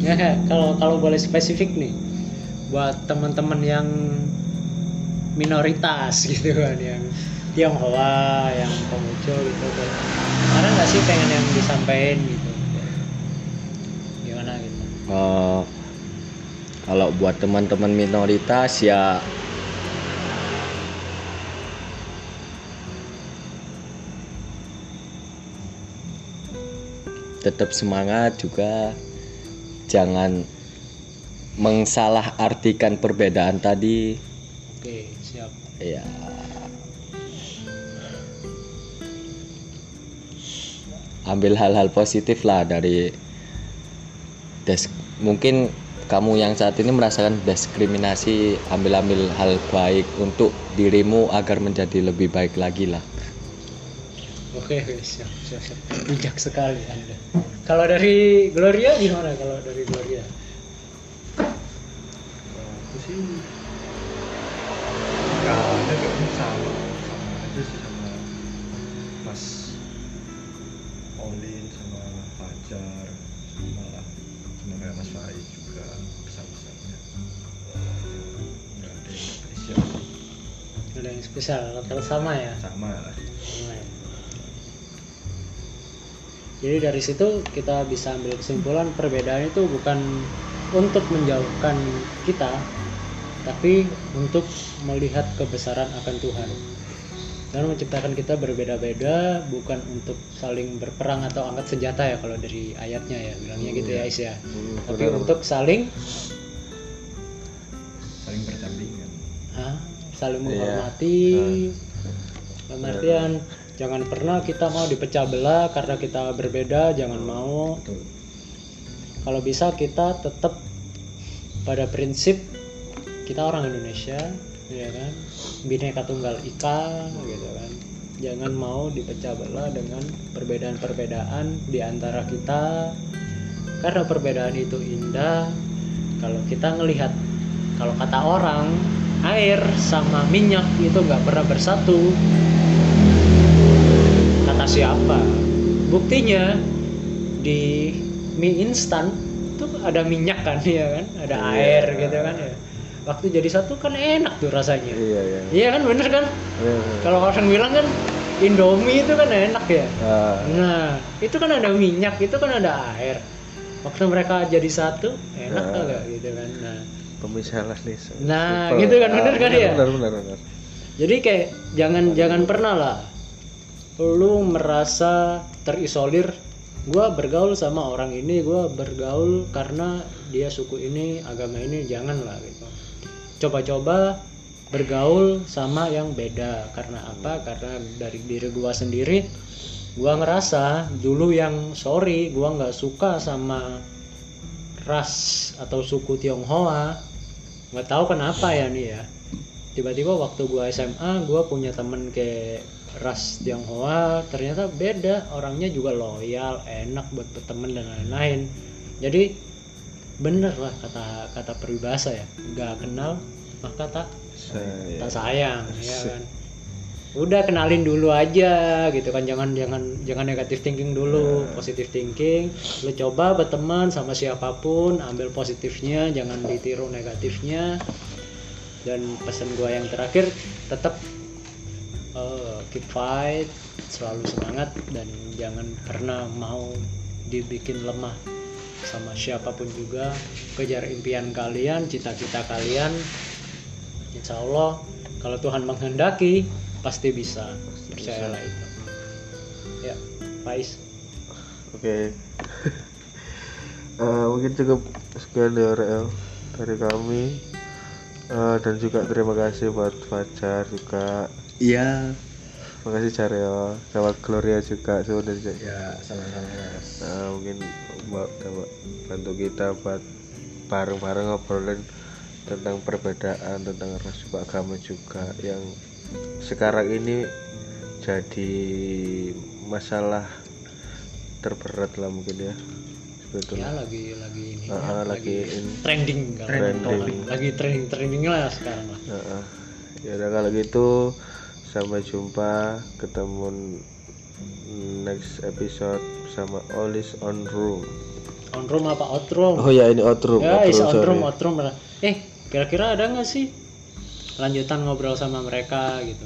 Ya kalau kalau boleh spesifik nih buat teman-teman yang minoritas *laughs* gitu kan yang Tionghoa yang Konghucu gitu kan. Ada nggak sih pengen yang disampaikan gitu? Gimana gitu? Eh, kalau buat teman-teman minoritas ya tetap semangat juga. Jangan mengsalah artikan perbedaan tadi. Oke siap. Ya ambil hal-hal positif lah dari des mungkin kamu yang saat ini merasakan diskriminasi ambil-ambil hal baik untuk dirimu agar menjadi lebih baik lagi lah. Oke siap siap siap. Bijak sekali anda kalau dari Gloria gimana? Kalau dari Gloria? Aku sih spesial rata-rata sama ya sama lah ya. Jadi dari situ kita bisa ambil kesimpulan perbedaan itu bukan untuk menjauhkan kita, tapi untuk melihat kebesaran akan Tuhan. Dan menciptakan kita berbeda-beda bukan untuk saling berperang atau angkat senjata ya kalau dari ayatnya ya bilangnya gitu ya Is ya. Hmm, Tapi benar, untuk saling? Saling Iya. menghormati. Dalam artian jangan pernah kita mau dipecah belah karena kita berbeda jangan mau. Betul kalau bisa kita tetap pada prinsip kita orang Indonesia ya kan? Bineka tunggal ika gitu kan? Jangan mau dipecah belah dengan perbedaan-perbedaan di antara kita. Karena perbedaan itu indah kalau kita ngelihat kalau kata orang air sama minyak itu nggak pernah bersatu. Kata siapa? Buktinya di mie instan tuh ada minyak kan *laughs* ya kan? Ada Iya. air gitu kan ya. Waktu jadi satu kan enak tuh rasanya. Iya iya. Iya kan bener kan? Iya, iya. kalau orang bilang kan Indomie itu kan enak ya? Ah, nah itu kan ada minyak itu kan ada air. Waktu mereka jadi satu enak Ah. kagak gitu kan? Nah pemisahan nih. Nah, Super. gitu kan, bener kan ya? benar benar benar jadi kayak jangan jangan pernah lah lu merasa terisolir. Gua bergaul sama orang ini gua bergaul karena dia suku ini agama ini jangan lah gitu. Coba-coba bergaul sama yang beda. Karena apa? Karena dari diri gua sendiri gua ngerasa dulu yang sorry gua nggak suka sama ras atau suku Tionghoa nggak tahu kenapa ya nih ya. Tiba-tiba waktu gua SMA gua punya temen kayak ras Tionghoa. Ternyata beda orangnya juga loyal enak buat berteman dan lain-lain. Jadi bener lah kata kata peribahasa ya. Nggak kenal maka tak Saya. tak sayang ya kan udah kenalin dulu aja gitu kan. Jangan jangan jangan negatif thinking dulu positif thinking. Lu coba berteman sama siapa pun ambil positifnya jangan ditiru negatifnya. Dan pesan gua yang terakhir tetap eh, keep fight selalu semangat dan jangan karena mau dibikin lemah sama siapa pun juga. Kejar impian kalian cita-cita kalian. Insya Allah kalau Tuhan menghendaki pasti bisa percayalah itu ya Faiz Oke. *laughs* Eh, mungkin cukup sekian ya Rel dari kami. Eh, dan juga terima kasih buat Fajar juga. Iya. Terima kasih Jareo, sama Gloria juga sebenarnya. ya sama-sama mas Nah, mungkin mbak mbak bantu kita buat bareng-bareng ngobrolin tentang perbedaan tentang ras juga agama juga yang sekarang ini jadi masalah terberat lah mungkin ya sebetulnya ya lagi lagi ini Ah, ah, lagi in trending Trending. topik. lagi trending trending lah sekarang lah Heeh. ya udah kalau gitu sampai jumpa ketemu next episode sama Olis on Room on room apa out room oh ya ini outroom ya is on sorry. room out room eh kira-kira ada nggak sih lanjutan ngobrol sama mereka gitu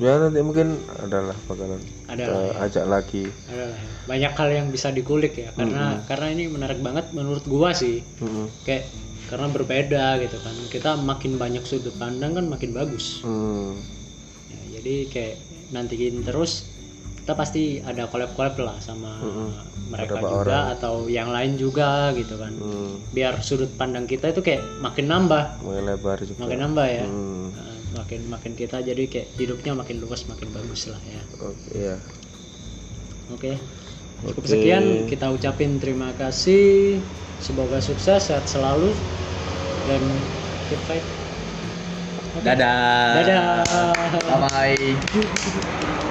ya nanti mungkin adalah bakalan ada kita lah ya. ajak lagi ada lah ya. banyak hal yang bisa dikulik ya karena karena ini menarik banget menurut gua sih Mm-mm. kayak karena berbeda gitu kan kita makin banyak sudut pandang kan makin bagus Hmm. Ya, jadi kayak nantiin terus kita pasti ada collab collab lah sama mereka Ada juga atau yang lain juga gitu kan. Hmm. biar sudut pandang kita itu kayak makin nambah. Makin lebar juga. Makin nambah ya. Hmm. Nah, makin makin kita jadi kayak hidupnya makin luas makin bagus lah ya. Oke ya. Oke. Cukup Oke. sekian kita ucapin terima kasih. Semoga sukses sehat selalu. Dan keep fight. Dadah. dadah. Bye bye.